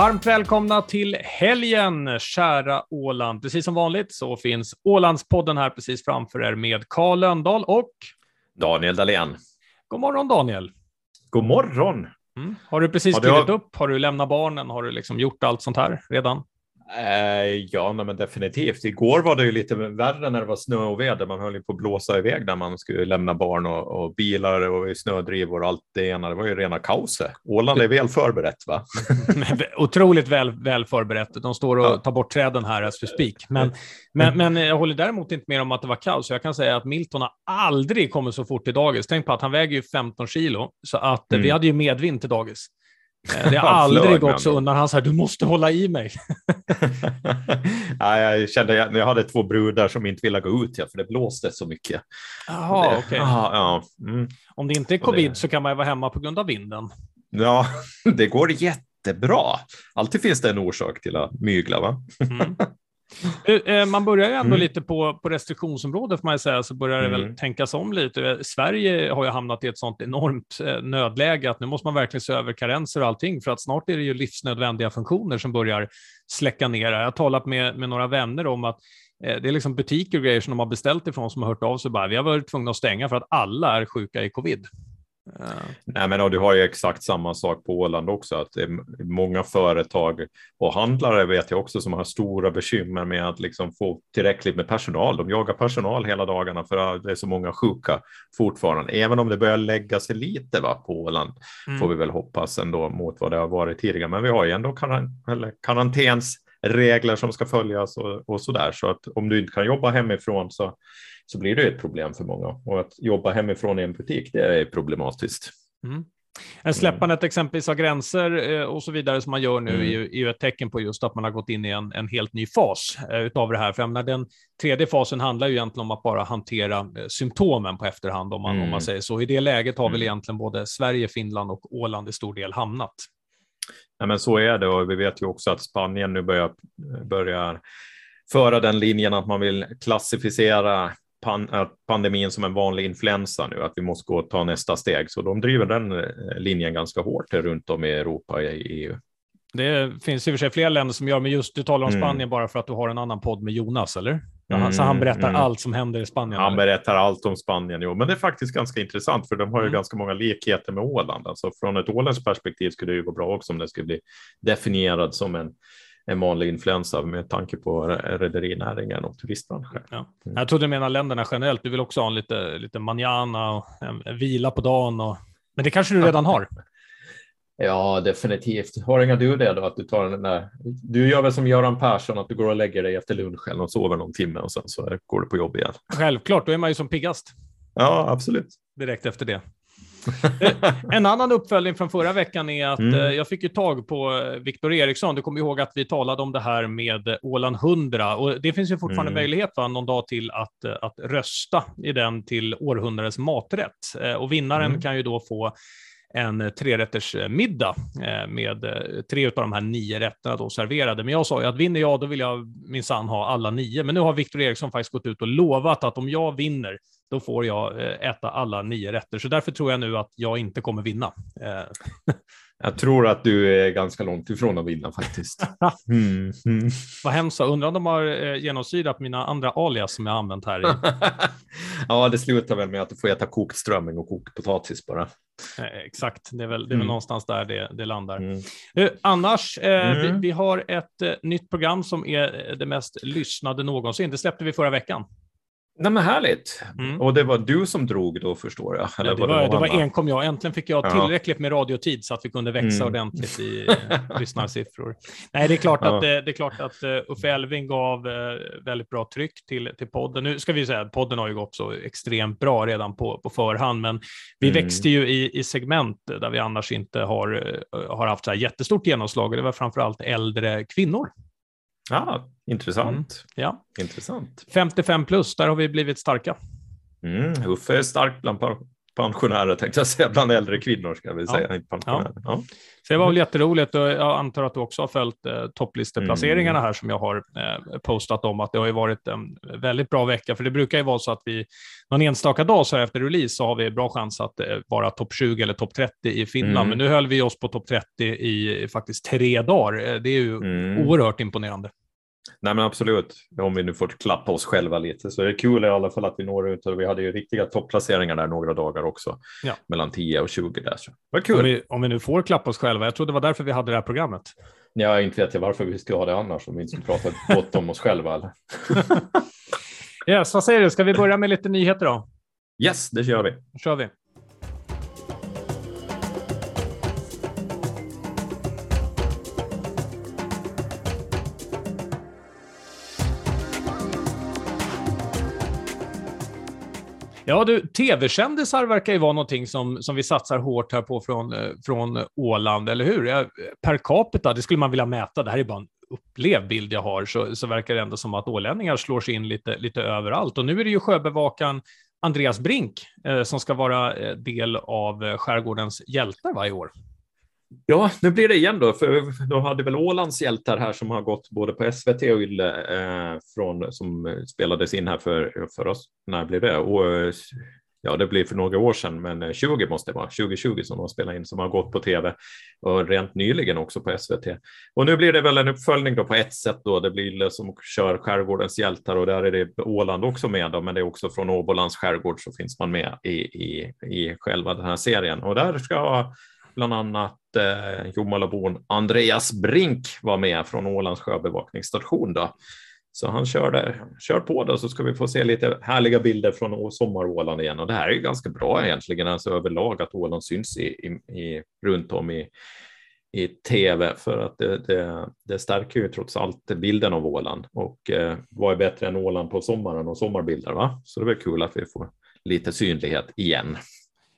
Varmt välkomna till helgen, kära Åland. Precis som vanligt så finns Ålandspodden här precis framför er med Karl Lönndahl och Daniel Dahlén. God morgon Daniel. God morgon. Mm. Har du precis klivit har- upp? Har du lämnat barnen? Har du liksom gjort allt sånt här redan? Eh, ja, nej, men definitivt. Igår var det ju lite värre när det var snö och väder. Man höll ju på att blåsa iväg när man skulle lämna barn och, och bilar och snödrivor och allt det ena. Det var ju rena kaoset. Åland är väl förberett, va? Otroligt väl, väl förberett. De står och Ja. tar bort träden här as speak. Men, men, men jag håller däremot inte med om att det var kaos. Jag kan säga att Milton har aldrig kommit så fort till dagis. Tänk på att han väger ju 15 kilo, så att eh, vi Mm. hade ju medvind till dagis. Eh, Det har Han aldrig gått så undan. Han sa du måste hålla i mig. ja, jag kände jag, jag hade två brudar som inte ville gå ut, ja, för det blåste så mycket. Jaha, okej. ja, ja, mm. Om det inte är covid det- så kan man ju vara hemma på grund av vinden. ja, det går jättebra. Alltid finns det en orsak till att mygla, va? Mm. Eh, Man börjar ju ändå Mm. lite på, på restriktionsområdet, får man ju säga, så börjar det väl Mm. tänkas om lite. Sverige har ju hamnat i ett sånt enormt eh, nödläge att nu måste man verkligen se över karenser och allting, för att snart är det ju livsnödvändiga funktioner som börjar släcka ner. Jag har talat med, med några vänner om att eh, det är liksom butiker och grejer som de har beställt ifrån som har hört av sig bara, vi har varit tvungna att stänga för att alla är sjuka i covid. Nej, men och du har ju exakt samma sak på Åland också, att det är många företag och handlare vet jag också som har stora bekymmer med att liksom få tillräckligt med personal. De jagar personal hela dagarna för att det är så många sjuka fortfarande, även om det börjar lägga sig lite va, på Åland mm. får vi väl hoppas ändå mot vad det har varit tidigare. Men vi har ju ändå karan karantänsregler som ska följas och, och så där. Så att om du inte kan jobba hemifrån så, så blir det ett problem för många. Och att jobba hemifrån i en butik, det är problematiskt. Mm. En släppandet exempelvis av gränser eh, och så vidare som man gör nu Mm. är, ju, ett tecken på just att man har gått in i en, en helt ny fas eh, utav det här. För menar, den tredje fasen handlar ju egentligen om att bara hantera eh, symptomen på efterhand, om man, om Mm. man säger så. I det läget har väl Mm. egentligen både Sverige, Finland och Åland i stor del hamnat. Nej, men så är det och vi vet ju också att Spanien nu börjar, börjar föra den linjen att man vill klassificera pan, att pandemin som en vanlig influensa nu, att vi måste gå och ta nästa steg. Så de driver den eh, linjen ganska hårt runt om i Europa i EU. Det finns i och för sig fler länder som gör, men just du talar om Mm. Spanien bara för att du har en annan podd med Jonas, eller? Mm, så han berättar mm. allt som händer i Spanien? Han eller? berättar allt om Spanien, jo, men det är faktiskt ganska intressant för de har ju Mm. ganska många likheter med Åland. Alltså från ett åländskt perspektiv skulle det ju gå bra också om det skulle bli definierad som en, en vanlig influensa med tanke på rederinäringen och turistbranschen. Ja. Mm. Jag trodde du menade länderna generellt. Du vill också ha en lite, lite manjana och en, en vila på dagen. Och... Men det kanske du redan har? Ja, definitivt. Har inga du det då, att du tar den där? Du gör väl som Göran Persson, att du går och lägger dig efter lunchen och sover någon timme och sen så går du på jobb igen. Självklart, då är man ju som piggast Ja, absolut. direkt efter det. En annan uppföljning från förra veckan är att Mm. eh, jag fick ju tag på eh, Viktor Eriksson. Du kommer ihåg att vi talade om det här med Åland 100 och det finns ju fortfarande Mm. möjlighet va, någon dag till att, eh, att rösta i den till århundradets maträtt. Och vinnaren Mm. kan ju då få en trerätters middag med tre av de här nio rätterna då serverade. Men jag sa ju att vinner jag, då vill jag minsann ha alla nio. Men nu har Viktor Eriksson faktiskt gått ut och lovat att om jag vinner, då får jag eh, äta alla nio rätter. Så därför tror jag nu att jag inte kommer vinna. Eh, Jag tror att du är ganska långt ifrån att vinna faktiskt. Mm. Mm. Vad hemskt, undrar om de har eh, genomsyrat mina andra alias som jag använt här. I, ja, det slutar väl med att du får äta kokt strömming och kokt potatis bara. eh, exakt, det är väl, det är väl Mm. någonstans där det, det landar. Mm. Eh, annars, eh, vi, Mm. vi har ett eh, nytt program som är det mest lyssnade någonsin. Det släppte vi förra veckan. Nej, men härligt. Mm. Och det var du som drog då förstår jag? Ja, det, någon var, det var enkom jag. Äntligen fick jag Ja. tillräckligt med radiotid så att vi kunde växa Mm. ordentligt i eh, lyssnarsiffror. Nej, det är klart att, eh, det är klart att uh, Uffe Elving gav eh, väldigt bra tryck till, till podden. Nu ska vi säga att podden har ju gått så extremt bra redan på, på förhand, men vi Mm. växte ju i, i segment där vi annars inte har, eh, har haft så här jättestort genomslag. Det var framför allt äldre kvinnor. Ja, intressant. Mm. Ja. Intressant. 55 plus, där har vi blivit starka. Mm. Uffe är stark bland pensionärer tänkte jag säga, bland äldre kvinnor ska vi säga. Ja. Pensionärer. Ja. Ja. Så det var väl jätteroligt och jag antar att du också har följt eh, topplisteplaceringarna mm. här som jag har eh, postat om, att det har ju varit en väldigt bra vecka, för det brukar ju vara så att vi någon enstaka dag så efter release så har vi bra chans att eh, vara topp 20 eller topp 30 i Finland, mm. men nu höll vi oss på topp 30 i faktiskt tre dagar. Eh, det är ju mm. oerhört imponerande. Nej men absolut, om vi nu får klappa oss själva lite så är det kul i alla fall att vi når ut och vi hade ju riktiga topplaceringar där några dagar också, ja. mellan 10 och 20 där. Så. Vad kul. Om vi, om vi nu får klappa oss själva, jag tror det var därför vi hade det här programmet. Ja, inte vet jag varför vi ska ha det annars, om vi inte ska prata gott om oss själva. Eller? yes, vad säger du, ska vi börja med lite nyheter då? Yes, det gör vi. Då kör vi. Ja, du, tv-kändisar verkar ju vara någonting som, som vi satsar hårt här på från, eh, från Åland, eller hur? Per capita, det skulle man vilja mäta. Det här är bara en upplevd bild jag har, så, så verkar det ändå som att ålänningar slår sig in lite, lite överallt. Och nu är det ju sjöbevakaren Andreas Brink eh, som ska vara eh, del av eh, Skärgårdens hjältar varje år. Ja, nu blir det igen då, för de hade väl Ålands hjältar här som har gått både på SVT och Yle eh, från, som spelades in här för, för oss. När blir det? Och, eh, ja, det blir för några år sedan, men eh, 20 måste det vara, 2020 som de spelar in, som har gått på tv och rent nyligen också på SVT. Och nu blir det väl en uppföljning då på ett sätt då, det blir Yle som kör Skärgårdens hjältar och där är det Åland också med då, men det är också från Åbolands skärgård så finns man med i, i, i själva den här serien och där ska bland annat eh, Jomalabon Andreas Brink var med från Ålands sjöbevakningsstation. Då. Så han körde, kör på då så ska vi få se lite härliga bilder från sommaråland igen. Och det här är ju ganska bra egentligen, alltså överlag att Åland syns i, i, i runt om i, i tv för att det, det, det, stärker ju trots allt bilden av Åland. Och eh, vad är bättre än Åland på sommaren och sommarbilder? Va? Så det är kul att vi får lite synlighet igen.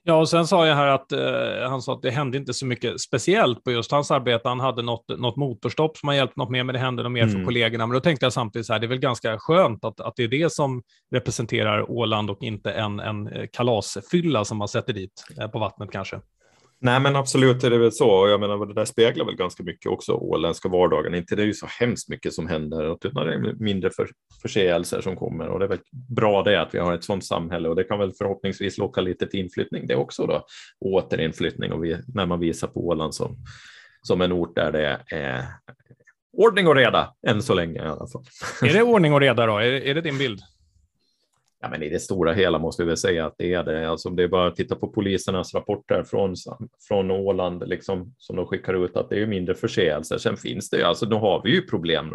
Ja, och sen sa jag här att eh, han sa att det hände inte så mycket speciellt på just hans arbete. Han hade något, något motorstopp som har hjälpt något mer, men det hände något mer mm. för kollegorna. Men då tänkte jag samtidigt så här, det är väl ganska skönt att, att det är det som representerar Åland och inte en, en eh, kalasfylla som man sätter dit eh, på vattnet kanske. Nej, men absolut är det väl så. Och jag menar, det där speglar väl ganska mycket också åländska vardagen. Inte det är ju så hemskt mycket som händer, utan det är mindre för, förseelser som kommer. Och det är väl bra det att vi har ett sådant samhälle och det kan väl förhoppningsvis locka lite till inflyttning det också då. Återinflyttning och vi, när man visar på Åland som, som en ort där det är ordning och reda än så länge i alla fall. Är det ordning och reda då? Är, är det din bild? Ja, men I det stora hela måste vi väl säga att det är det. Alltså, det är bara att titta på polisernas rapporter från, från Åland liksom, som de skickar ut att det är mindre förseelser. Sen finns det ju, alltså, då har vi ju problem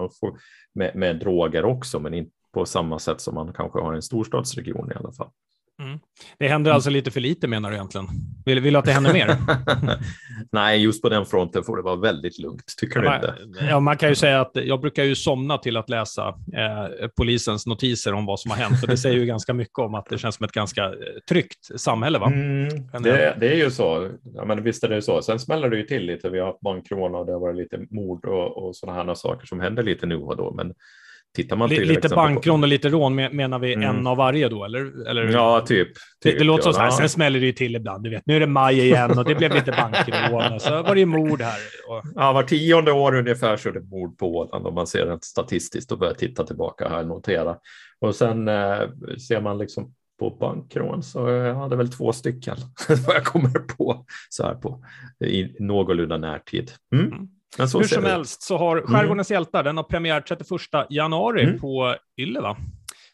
med, med droger också, men inte på samma sätt som man kanske har i en storstadsregion i alla fall. Mm. Det händer alltså lite för lite menar du egentligen? Vill, vill du att det händer mer? Nej, just på den fronten får det vara väldigt lugnt, tycker ja, du inte? Ja, man kan ju säga att jag brukar ju somna till att läsa eh, polisens notiser om vad som har hänt, och det säger ju ganska mycket om att det känns som ett ganska eh, tryggt samhälle. Va? Mm, det, det, är ju så, ja, men visst är det så. Sen smäller det ju till lite. Vi har haft bankrån och det har varit lite mord och, och sådana här saker som händer lite nu och då, men Tittar man till lite bankrån och lite rån, menar vi mm. en av varje då? Eller, eller? Ja, typ. Det, det typ, låter ja. så här, sen smäller det ju till ibland. Du vet, nu är det maj igen och det blev lite bankrån och så var det mord här. Och... Ja, var tionde år ungefär så är det mord på Åland om man ser det statistiskt och börjar titta tillbaka här och notera. Och sen eh, ser man liksom på bankrån så jag hade väl två stycken vad jag kommer på så här på i någorlunda närtid. Mm. Mm. Hur som helst så har mm. Skärgårdens mm. hjältar, den har premiär 31 januari mm. på Yle, va?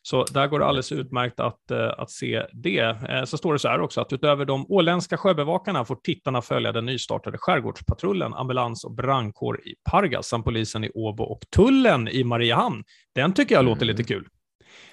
Så där går det alldeles utmärkt att, uh, att se det. Uh, så står det så här också, att utöver de åländska sjöbevakarna får tittarna följa den nystartade skärgårdspatrullen, ambulans och brandkår i Pargas, samt polisen i Åbo och tullen i Mariehamn. Den tycker jag mm. låter lite kul.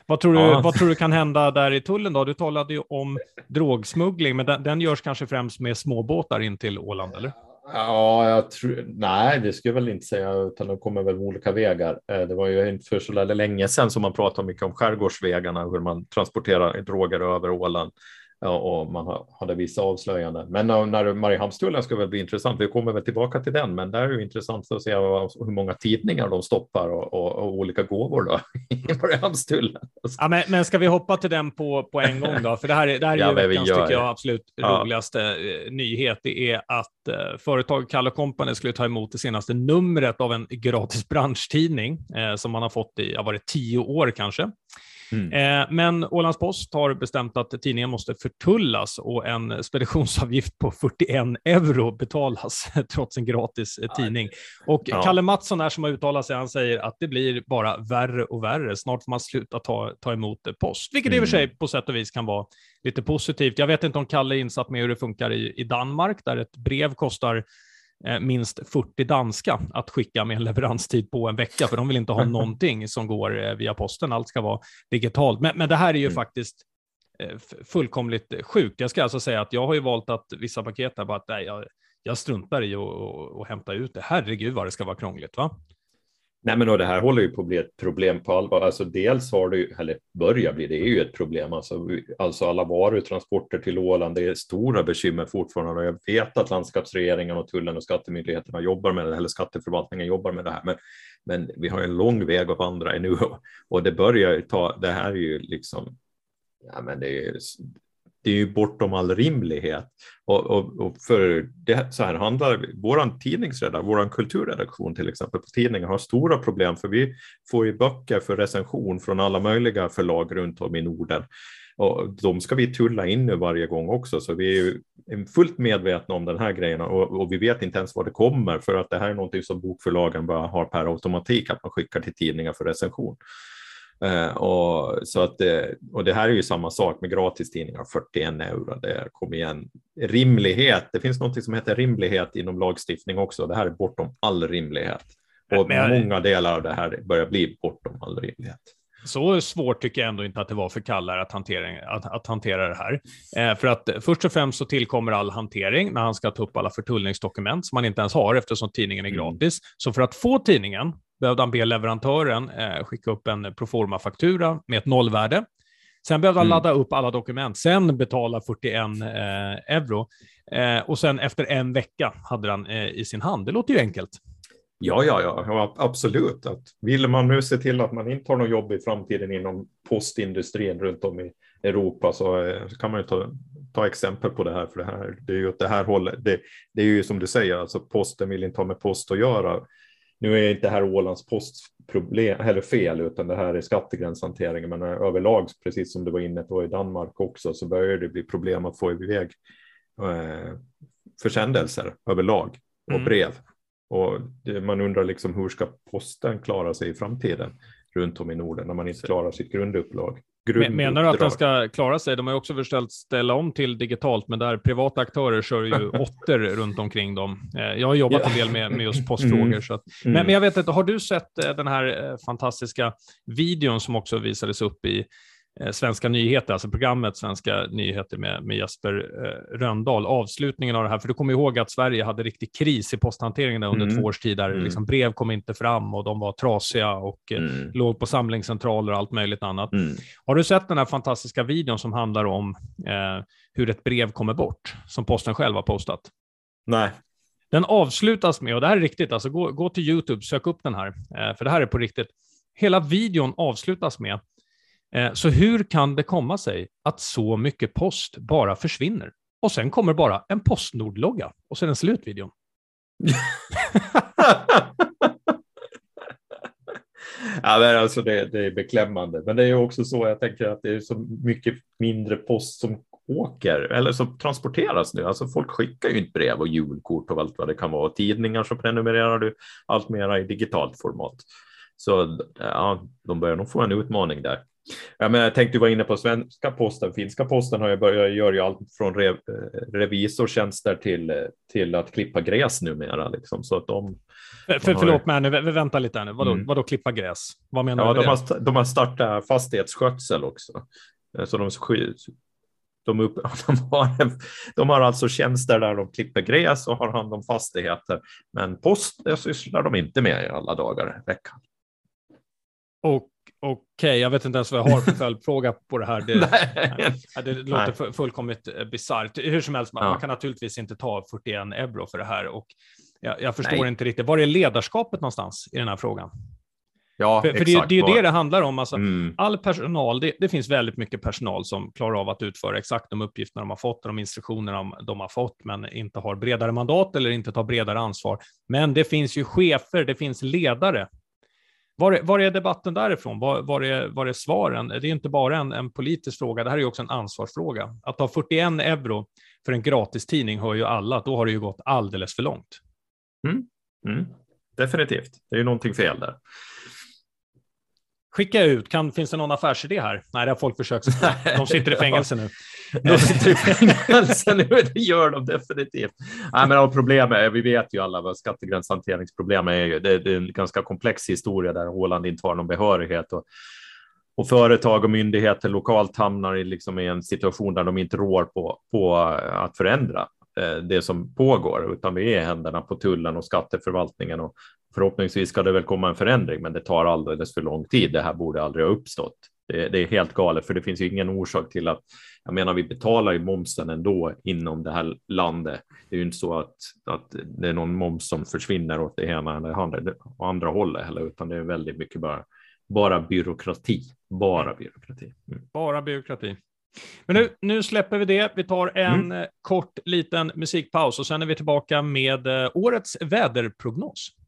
Vad tror, du, ja. vad tror du kan hända där i tullen då? Du talade ju om drogsmuggling, men den, den görs kanske främst med småbåtar in till Åland, eller? Ja, jag tror, nej, det skulle jag väl inte säga, utan de kommer väl olika vägar. Eh, det var ju inte för så länge sedan som man pratade mycket om skärgårdsvägarna, hur man transporterar droger över Åland. Ja, och man hade vissa avslöjanden. Men när Mariehamnstullen ska väl bli intressant. Vi kommer väl tillbaka till den, men det är ju intressant att se hur många tidningar de stoppar och, och, och olika gåvor då i Mariehamnstullen. Ja, men, men ska vi hoppa till den på, på en gång då? För det här, det här är ja, ju veckans, tycker jag, absolut ja. roligaste eh, nyhet. Det är att eh, företaget Kalle Company skulle ta emot det senaste numret av en gratis branschtidning eh, som man har fått i, ja, var det tio år kanske. Mm. Eh, men Ålands Post har bestämt att tidningen måste förtullas och en speditionsavgift på 41 euro betalas trots en gratis eh, tidning. Och ja. Kalle Mattsson här som har uttalat sig, han säger att det blir bara värre och värre. Snart får man sluta ta, ta emot post, vilket mm. i och för sig mm. på sätt och vis kan vara lite positivt. Jag vet inte om Kalle är insatt med hur det funkar i, i Danmark, där ett brev kostar Eh, minst 40 danska att skicka med en leveranstid på en vecka, för de vill inte ha någonting som går eh, via posten. Allt ska vara digitalt. Men, men det här är ju mm. faktiskt eh, fullkomligt sjukt. Jag ska alltså säga att jag har ju valt att vissa paket här bara att nej, jag, jag struntar i att hämta ut det. Herregud vad det ska vara krångligt, va? Nej, men det här håller ju på att bli ett problem på allvar. Alltså dels har det ju, eller börjar bli, det är ju ett problem. Alltså, alltså alla varutransporter till Åland, det är stora bekymmer fortfarande. Och jag vet att landskapsregeringen och tullen och skattemyndigheterna jobbar med det, eller skatteförvaltningen jobbar med det här. Men, men vi har en lång väg att vandra ännu och det börjar ju ta, det här är ju liksom, ja men det är det är ju bortom all rimlighet. Och, och, och för det, så här handlar vår tidningsredaktion, vår kulturredaktion till exempel på tidningen har stora problem för vi får ju böcker för recension från alla möjliga förlag runt om i Norden. Och de ska vi tulla in nu varje gång också, så vi är ju fullt medvetna om den här grejen och, och, vi vet inte ens var det kommer för att det här är någonting som bokförlagen bara har per automatik att man skickar till tidningar för recension. Eh, och, så att, och det här är ju samma sak med gratistidningar, 41 euro. Det kom igen. Rimlighet, det finns något som heter rimlighet inom lagstiftning också. Det här är bortom all rimlighet. Och jag... många delar av det här börjar bli bortom all rimlighet. Så svårt tycker jag ändå inte att det var för Kalle att hantera, att, att hantera det här. Eh, för att först och främst så tillkommer all hantering när han ska ta upp alla förtullningsdokument som han inte ens har eftersom tidningen är mm. gratis. Mm. Så för att få tidningen behövde han be leverantören eh, skicka upp en proforma-faktura med ett nollvärde. Sen behövde han mm. ladda upp alla dokument, sen betala 41 eh, euro. Eh, och sen efter en vecka hade han eh, i sin hand. Det låter ju enkelt. Ja, ja, ja, absolut. Att vill man nu se till att man inte har något jobb i framtiden inom postindustrin runt om i Europa så, eh, så kan man ju ta, ta exempel på det här. För det här, det är ju åt det här hållet. Det, det är ju som du säger, alltså posten vill inte ha med post att göra. Nu är inte det här Ålands posts problem eller fel, utan det här är skattegränshanteringen. Men överlag, precis som du var inne på i Danmark också, så börjar det bli problem att få iväg eh, försändelser överlag och mm. Och man undrar liksom hur ska posten klara sig i framtiden runt om i Norden när man inte klarar sitt grundupplag? Menar du att den ska klara sig? De har ju också försökt ställa om till digitalt, men där privata aktörer kör ju åttor runt omkring dem. Eh, jag har jobbat en del med, med just postfrågor. Mm. Så att, men, mm. men, jag vet inte, har du sett eh, den här eh, fantastiska videon som också visades upp i Svenska nyheter, alltså programmet Svenska nyheter med, med Jesper eh, Röndahl, avslutningen av det här, för du kommer ihåg att Sverige hade riktig kris i posthanteringen under mm. två års tid, där mm. liksom brev kom inte fram och de var trasiga och eh, mm. låg på samlingscentraler och allt möjligt annat. Mm. Har du sett den här fantastiska videon som handlar om eh, hur ett brev kommer bort, som posten själv har postat? Nej. Den avslutas med, och det här är riktigt, alltså gå, gå till YouTube, sök upp den här, eh, för det här är på riktigt. Hela videon avslutas med Eh, Eh, så hur kan det komma sig att så mycket post bara försvinner? Och sen kommer bara en Postnord-logga och sen en slutvideo. ja, men alltså det, det, är beklämmande, men det är också så jag tänker att det är så mycket mindre post som åker eller som transporteras nu. Alltså folk skickar ju inte brev och julkort och allt vad det kan vara. Tidningar så prenumererar du allt mera i digitalt format. Så ja, de börjar nog få en utmaning där. Ja, men jag tänkte vara inne på svenska posten. Finska posten har ju börjat göra allt från rev, eh, revisortjänster till, eh, till att klippa gräs numera. Liksom, så att de, för, för, förlåt, men nu, vänta lite här nu. Vadå, mm. vadå klippa gräs? Vad menar ja, du? De har, de har startat fastighetsskötsel också. Eh, så de, de, upp, de, har, de har alltså tjänster där de klipper gräs och har hand om fastigheter. Men post sysslar de inte med i alla dagar i veckan. Och Okej, okay, jag vet inte ens vad jag har för följdfråga på det här. Det, nej, det låter nej. fullkomligt eh, bisarrt. Hur som helst, man, ja. man, kan naturligtvis inte ta 41 euro för det här och jag, jag förstår nej. inte riktigt. Var är ledarskapet någonstans i den här frågan? Ja, för, för det, det, är ju det det handlar om. Alltså, mm. All personal, det, det, finns väldigt mycket personal som klarar av att utföra exakt de uppgifterna de har fått och de instruktioner de, de har fått, men inte har bredare mandat eller inte tar bredare ansvar. Men det finns ju chefer, det finns ledare. Var, var är debatten därifrån? Var, var, är, var är svaren? Det är inte bara en, en politisk fråga, det här är ju också en ansvarsfråga. Att ta 41 euro för en gratistidning hör ju alla att då har det ju gått alldeles för långt. Mm. Mm. Definitivt, det är ju någonting fel där. Skicka ut, kan, finns det någon affärsidé här? Nej, det har folk försökt. De sitter i fängelse nu. De sitter i fängelse nu, det gör de definitivt. Nej, men problemet, vi vet ju alla vad skattegränshanteringsproblemet är. Ju. Det, det är en ganska komplex historia där Holland inte har någon behörighet. Och, och företag och myndigheter lokalt hamnar i, liksom i en situation där de inte rår på, på att förändra eh, det som pågår, utan vi är i händerna på tullen och skatteförvaltningen och Förhoppningsvis ska det väl komma en förändring, men det tar alldeles för lång tid. Det här borde aldrig ha uppstått. Det, det är helt galet, för det finns ju ingen orsak till att jag menar, vi betalar ju momsen ändå inom det här landet. Det är ju inte så att, att det är någon moms som försvinner åt det ena eller andra, andra hållet heller, utan det är väldigt mycket bara, bara byråkrati. Bara byråkrati. Mm. Bara byråkrati. Men nu, nu släpper vi det. Vi tar en mm. Eh, kort liten musikpaus och sen är vi tillbaka med eh, årets väderprognos.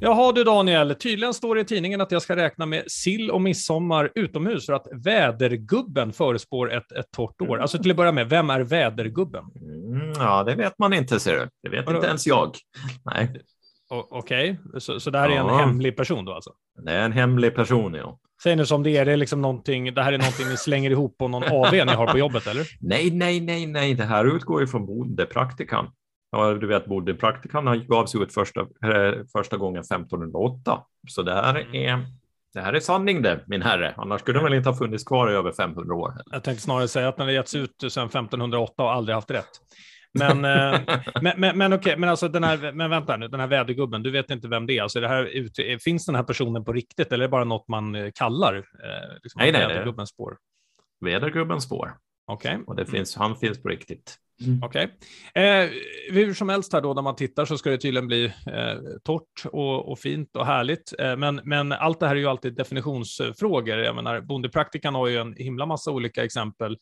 Jaha du Daniel, tydligen står det i tidningen att jag ska räkna med sill och midsommar utomhus för att vädergubben förespår ett, ett torrt år. Alltså till att börja med, vem är vädergubben? Mm, ja, det vet man inte ser du. Det vet Vadå? inte ens jag. Nej. Okej, okay. så, så det här är en hemlig person då alltså? Det är en hemlig person, ja. Säg nu som det är, det är liksom någonting, det här är någonting ni slänger ihop på någon AV ni har på jobbet, eller? Nej, nej, nej, nej, det här utgår ju från bondepraktikan. Ja, du vet, bondepraktikan gavs ut första, eh, första gången 1508. Så det här mm. är det här är sanning det, min herre. Annars skulle de väl inte ha funnits kvar i över 500 år. Jag tänkte snarare säga att den har getts ut sedan 1508 och aldrig haft rätt. Men, eh, men, men, men okej, men alltså den här, men vänta nu, den här vädergubben, du vet inte vem det är. Alltså det här, finns den här personen på riktigt eller är det bara något man eh, kallar liksom nej, nej, vädergubbens spår? Vädergubbens spår. Okej. Okay. Och det finns, han finns på riktigt. Mm. Okej. Okay. Eh, hur som helst här då, när man tittar så ska det tydligen bli eh, torrt och, och, fint och härligt. Eh, men, men allt det här är ju alltid definitionsfrågor. Jag menar, bondepraktikan har ju en himla massa olika exempel.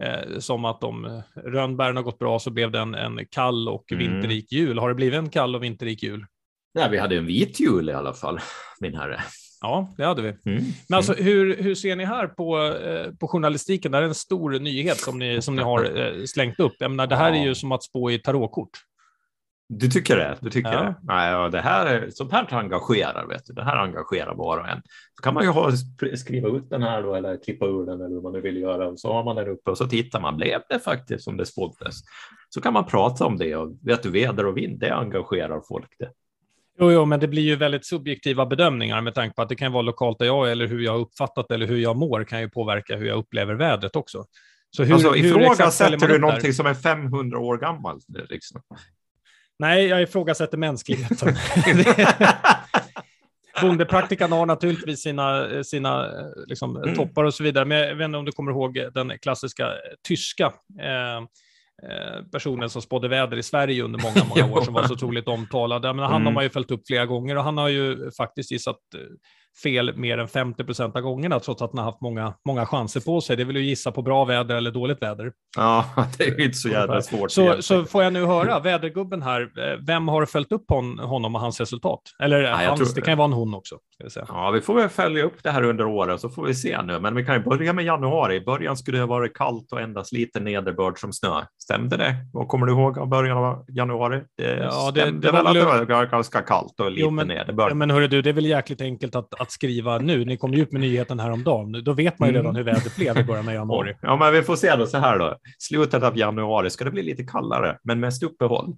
Eh, som att om rönnbären har gått bra så blev det en, en kall och mm. vinterrik jul. Har det blivit en kall och vinterrik jul? Nej, vi hade en vit jul i alla fall, min herre. Ja, det hade vi. Mm. Men alltså, hur, hur ser ni här på, eh, på journalistiken? Det här är en stor nyhet som ni, som ni har eh, slängt upp. Jag menar, det här är ju som att spå i tarotkort. Du tycker det? Du tycker ja. det? Nej, det här är, sånt här engagerar, vet du. Det här engagerar var och en. Så kan man ju ha, skriva ut den här då, eller klippa ur den eller hur man nu vill göra. Och så har man den uppe och så tittar man. Blev det faktiskt som det spåddes? Så kan man prata om det och vet du, väder och vind, det engagerar folk det. Jo, jo, men det blir ju väldigt subjektiva bedömningar med tanke på att det kan vara lokalt där jag är eller hur jag uppfattat eller hur jag mår kan ju påverka hur jag upplever vädret också. Så hur, alltså, ifrågasätter du någonting som är 500 år gammalt? Liksom? Nej, jag ifrågasätter mänskligheten. Bondepraktikan har naturligtvis sina, sina liksom, mm. toppar och så vidare, men jag vet inte om du kommer ihåg den klassiska tyska Eh, personen som spådde väder i Sverige under många, många år som var så otroligt omtalad. Menar, han mm. har man ju följt upp flera gånger och han har ju faktiskt gissat eh, fel mer än 50 procent av gångerna, trots att han har haft många, många chanser på sig. Det vill ju gissa på bra väder eller dåligt väder. Ja, det är ju inte så jävla svårt. Så, så får jag nu höra, vädergubben här, eh, vem har följt upp hon, honom och hans resultat? Eller Nej, hans, tror... det kan ju vara en hon också. Ja, vi får väl följa upp det här under året så får vi se nu. Men vi kan ju börja med januari. I början skulle det ha varit kallt och endast lite nederbörd som snö. Stämde det? Vad kommer du ihåg av början av januari? Det ja, det, stämde det väl att det var ganska kallt och lite jo, men, nederbörd. Men hörru du, det är väl jäkligt enkelt att, att skriva nu. Ni kom ju ut med nyheten häromdagen. Då vet man ju redan mm. hur vädret blev i början av januari. Ja, men vi får se då så här då. Slutet av januari ska det bli lite kallare, men mest uppehåll.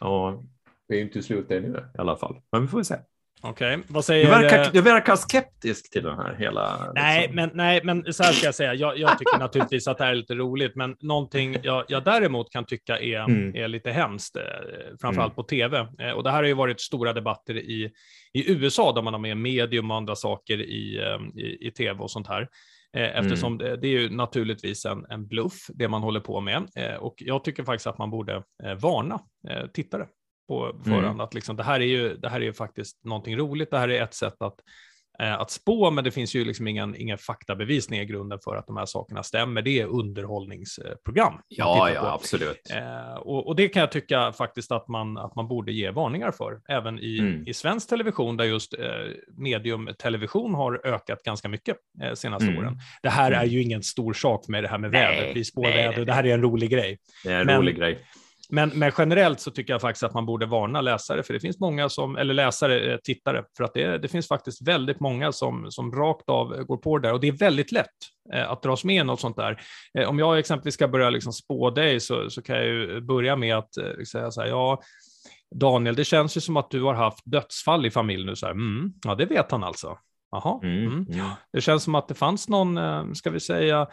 Och det är inte slutet nu i alla fall, men vi får se. Okej, okay. vad säger... Du verkar, du verkar skeptisk till den här hela... Nej, liksom. men, nej, men så här ska jag säga. Jag, jag tycker naturligtvis att det här är lite roligt, men någonting jag, jag däremot kan tycka är, mm. är lite hemskt, eh, framförallt mm. på tv. Eh, och det här har ju varit stora debatter i, i USA, där man har med medium och andra saker i, eh, i, i tv och sånt här. Eftersom mm. det, det, är ju naturligtvis en, en bluff, det man håller på med. Och jag tycker faktiskt att man borde varna tittare på förhand. Mm. Att liksom, det, här är ju, det här är ju faktiskt någonting roligt. Det här är ett sätt att, eh, att spå, men det finns ju liksom ingen, ingen faktabevisning i grunden för att de här sakerna stämmer. Det är underhållningsprogram. Ja, ja, absolut. Eh, och, och, det kan jag tycka faktiskt att man, att man borde ge varningar för, även i, mm. i svensk television, där just eh, mediumtelevision har ökat ganska mycket eh, senaste mm. åren. Det här är mm. ju ingen stor sak med det här med väder, vi spår väder, det här är en rolig grej. Det är en men, rolig grej. Men, men, generellt så tycker jag faktiskt att man borde varna läsare, för det finns många som, eller läsare, eh, tittare, för att det, det finns faktiskt väldigt många som, som rakt av går på det där och det är väldigt lätt eh, att dras med i något sånt där. Eh, om jag exempelvis ska börja liksom spå dig så, så kan jag ju börja med att säga så här, ja, Daniel, det känns ju som att du har haft dödsfall i familjen nu, så här, mm, ja, det vet han alltså. Jaha. Mm, mm. Ja. Det känns som att det fanns någon, ska vi säga,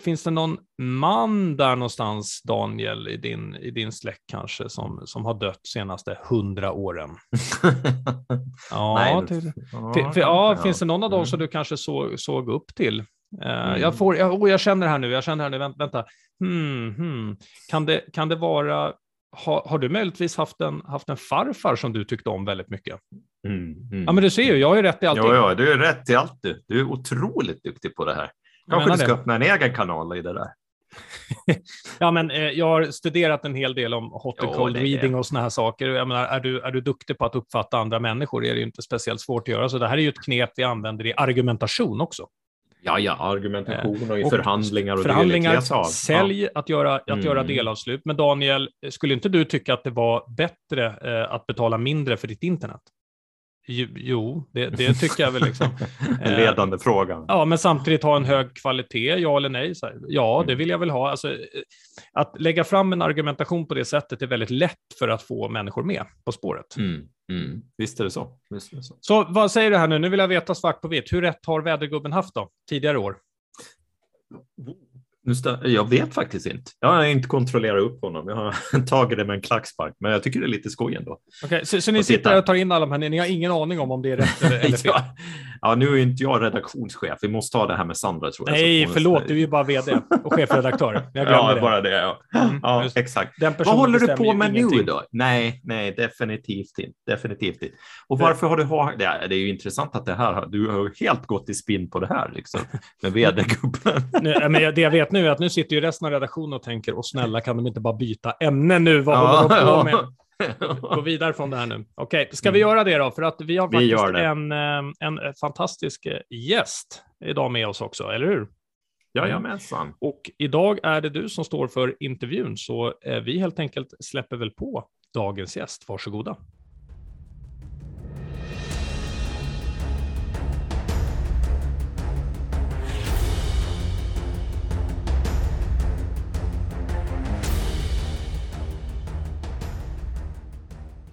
finns det någon man där någonstans, Daniel, i din, i din släkt kanske, som, som har dött senaste hundra åren? ja, Nej, till, till, för, ja, ja, finns det någon av dem mm. som du kanske såg, såg upp till? Uh, mm. jag, får, jag, oh, jag känner här nu, jag känner här nu, vänta, vänta. Hmm, hmm. Kan, det, kan det vara, ha, har du möjligtvis haft en, haft en farfar som du tyckte om väldigt mycket? Mm, mm. Ja, men du ser ju, jag har ju rätt i allting. Ja, ja, du är rätt i allt du. Du är otroligt duktig på det här. Kanske du ska det. öppna en egen kanal i det där. ja, men eh, jag har studerat en hel del om hot and cold reading och sådana här saker. Jag menar, är, du, är du duktig på att uppfatta andra människor är det ju inte speciellt svårt att göra. Så det här är ju ett knep vi använder i argumentation också. Ja, ja, argumentation och i och förhandlingar och Förhandlingar, sälj, ja. att, göra, att mm. göra delavslut. Men Daniel, skulle inte du tycka att det var bättre eh, att betala mindre för ditt internet? Jo, det, det, tycker jag väl. Liksom. Eh, ledande frågan. Ja, men samtidigt ha en hög kvalitet, ja eller nej? Så här, ja, det mm. vill jag väl ha. Alltså, eh, att lägga fram en argumentation på det sättet är väldigt lätt för att få människor med på spåret. Mm, mm. Visst, är det så. Visst är det så. Så vad säger du här nu? Nu vill jag veta svart på vitt. Hur rätt har vädergubben haft då, tidigare år? Jag vet faktiskt inte. Jag har inte kontrollerat upp honom. Jag har tagit det med en klackspark, men jag tycker det är lite skoj ändå. Okay, så, så ni sitter och tar in alla de här, ni har ingen aning om om det är rätt eller fel? ja, ja, nu är inte jag redaktionschef. Vi måste ta det här med Sandra tror jag. Nej, förlåt, du är ju bara vd och chefredaktör. Jag ja, det. bara det. Ja, mm, ja exakt. Vad håller du på med ingenting. nu då? Nej, nej, definitivt inte. Definitivt inte. Och varför har du... Det är ju intressant att det här, du har helt gått i spinn på det här, liksom, med vd-gubben. det jag vet nu är att nu sitter ju resten av redaktionen och tänker, och snälla kan de inte bara byta ämne nu? Vad håller de på med? Gå vidare från det här nu. Okej, okay, ska vi mm. göra det då? För att vi har faktiskt vi en, eh, en fantastisk eh, gäst idag med oss också, eller hur? Jajamensan. Och idag är det du som står för intervjun, så eh, vi helt enkelt släpper väl på dagens gäst. Varsågoda.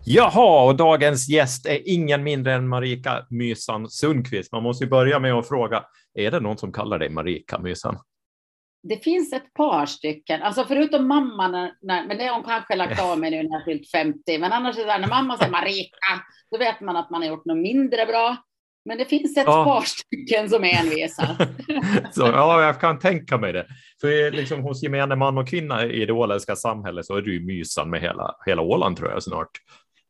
Jaha, och dagens gäst är ingen mindre än Marika Mysan Sundqvist. Man måste ju börja med att fråga, är det någon som kallar dig Marika Mysan? Det finns ett par stycken, alltså förutom mamma, när, men det har hon kanske lagt av med nu när jag fyllt 50, men annars är det när mamma säger Marika, då vet man att man har gjort något mindre bra. Men det finns ett ja. par stycken som är envisa. så, ja, jag kan tänka mig det. För liksom, hos gemene man och kvinna i det åländska samhället så är du mysan med hela, hela Åland tror jag snart.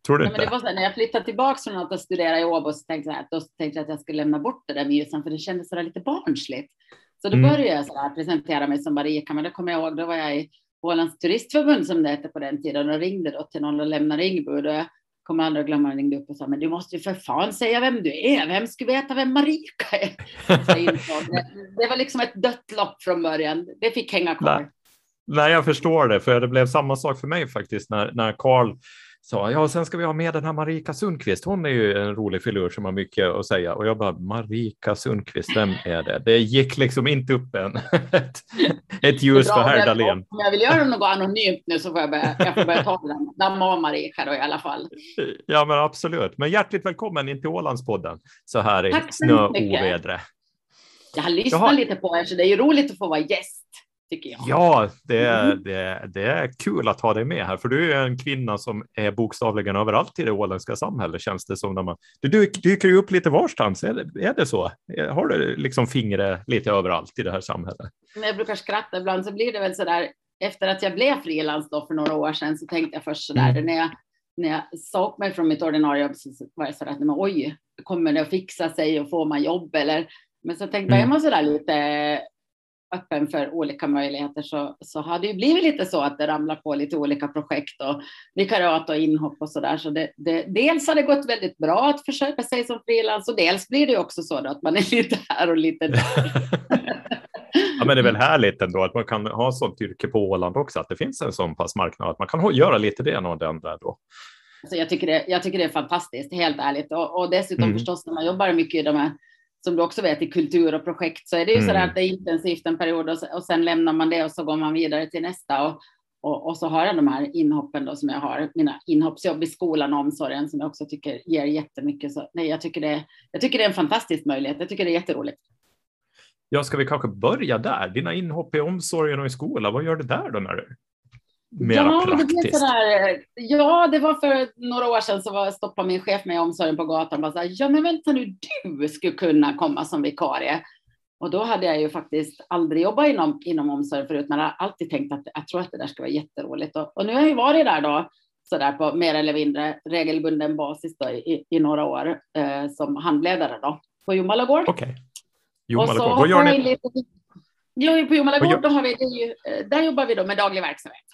Tror du Nej, inte? Men det var så, när jag flyttade tillbaka från att studera i Åbo så tänkte jag, då tänkte jag att jag skulle lämna bort det där mysen för det kändes så lite barnsligt. Så då mm. började jag så där, presentera mig som Marika, men det kommer jag ihåg, då var jag i Ålands turistförbund som det hette på den tiden och ringde då till någon och lämnade inbud och jag kommer aldrig att glömma, ringde upp och sa, men du måste ju för fan säga vem du är, vem skulle veta vem Marika är? det, det var liksom ett dött lopp från början, det fick hänga kvar. Nej. Nej, jag förstår det, för det blev samma sak för mig faktiskt när, när Carl sa ja, sen ska vi ha med den här Marika Sundqvist. Hon är ju en rolig filur som har mycket att säga. Och jag bara, Marika Sundqvist, vem är det? Det gick liksom inte upp än. ett, ett ljus för herr Dahlén. Om jag vill göra något anonymt nu så får jag börja, jag får börja ta den. Var Marika då i alla fall. Ja, men absolut. Men hjärtligt välkommen in till Ålandspodden så här i snöovädret. Jag har lyssnat Jaha. lite på er, så det är ju roligt att få vara gäst tycker jag. Ja, det är, mm. det, det är kul att ha dig med här, för du är en kvinna som är bokstavligen överallt i det åländska samhället, känns det som. När man, du dyker ju upp lite varstans, är det, är det så? Har du liksom fingret lite överallt i det här samhället? Jag brukar skratta ibland så blir det väl så där, efter att jag blev frilans för några år sedan så tänkte jag först så där, mm. när jag när jag sa upp mig från mitt ordinarie jobb så var jag så att oj, kommer det att fixa sig och får man jobb eller? Men så tänkte jag, mm. är man så där lite öppen för olika möjligheter så, så har det ju blivit lite så att det ramlar på lite olika projekt och vikariat och inhopp och så där. Så det, det, dels har det gått väldigt bra att försöka sig som frilans och dels blir det också så att man är lite här och lite där. ja, men det är väl härligt ändå att man kan ha sånt yrke på Åland också, att det finns en sån pass marknad att man kan göra lite det ena och det andra då. Så jag, tycker det, jag tycker det är fantastiskt, helt ärligt. Och, och dessutom mm. förstås när man jobbar mycket i de här som du också vet i kultur och projekt så är det ju mm. så att det är intensivt en period och, och sen lämnar man det och så går man vidare till nästa. Och, och, och, så har jag de här inhoppen då som jag har, mina inhoppsjobb i skolan och omsorgen som jag också tycker ger jättemycket. Så nej, jag tycker det, jag tycker det är en fantastisk möjlighet. Jag tycker det är jätteroligt. Ja, ska vi kanske börja där? Dina inhopp i omsorgen och i skolan, vad gör du där då när du mera ja, praktiskt? Det sådär, ja, det var för några år sedan så var, stoppade min chef mig i omsorgen på gatan och bara så ja men vänta nu, du skulle kunna komma som vikarie. Och då hade jag ju faktiskt aldrig jobbat inom, inom omsorg förut, men jag har alltid tänkt att jag tror att det där ska vara jätteroligt. Och, och nu har jag ju varit där då, så där på mer eller mindre regelbunden basis då, i, i några år eh, som handledare då, på Jomala gård. Okej. Okay. Jomala gård, vad gör ni? Lite, jo, på Jomala gård, då har vi, eh, där jobbar vi då med daglig verksamhet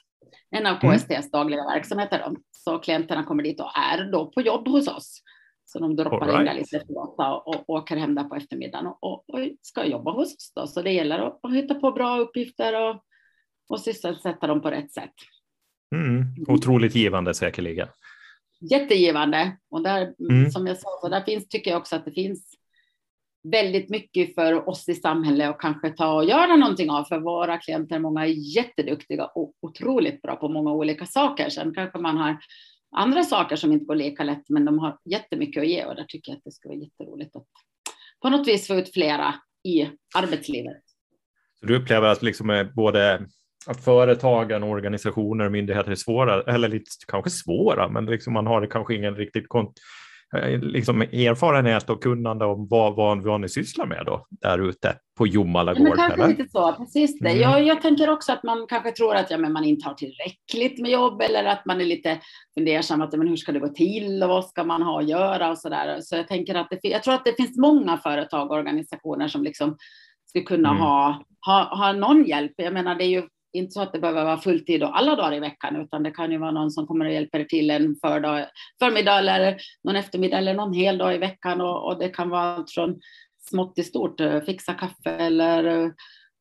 en av KSTs mm. dagliga verksamheter. Då. Så klienterna kommer dit och är då på jobb hos oss. Så de droppar right. in där lite privata och, och åker hem där på eftermiddagen och, och, och, ska jobba hos oss. Då. Så det gäller att, att hitta på bra uppgifter och, och sysselsätta dem på rätt sätt. Mm. Otroligt givande säkerligen. Jättegivande. Och där, mm. som jag sa, så där finns, tycker jag också att det finns väldigt mycket för oss i samhället och kanske ta och göra någonting av. För våra klienter, många är jätteduktiga och otroligt bra på många olika saker. Sen kanske man har andra saker som inte går lika lätt, men de har jättemycket att ge och där tycker jag att det skulle vara jätteroligt att på något vis få ut flera i arbetslivet. Så du upplever att liksom eh, både att företagen, organisationer och myndigheter är svåra, eller lite kanske svåra, men liksom man har kanske ingen riktigt kont liksom erfarenhet och kunnande om vad, vad, vad ni sysslar med då där ute på Jomala gård? Ja, kanske lite så, precis det. Mm. Jag, jag tänker också att man kanske tror att ja, men man inte har tillräckligt med jobb eller att man är lite fundersam att men hur ska det gå till och vad ska man ha att göra och så där. Så jag tänker att det, jag tror att det finns många företag och organisationer som liksom skulle kunna mm. ha, ha, ha någon hjälp. Jag menar, det är ju inte så att det behöver vara fulltid och alla dagar i veckan, utan det kan ju vara någon som kommer och hjälper till en fördag, förmiddag eller någon eftermiddag eller någon hel dag i veckan och, och det kan vara allt från smått till stort, eh, fixa kaffe eller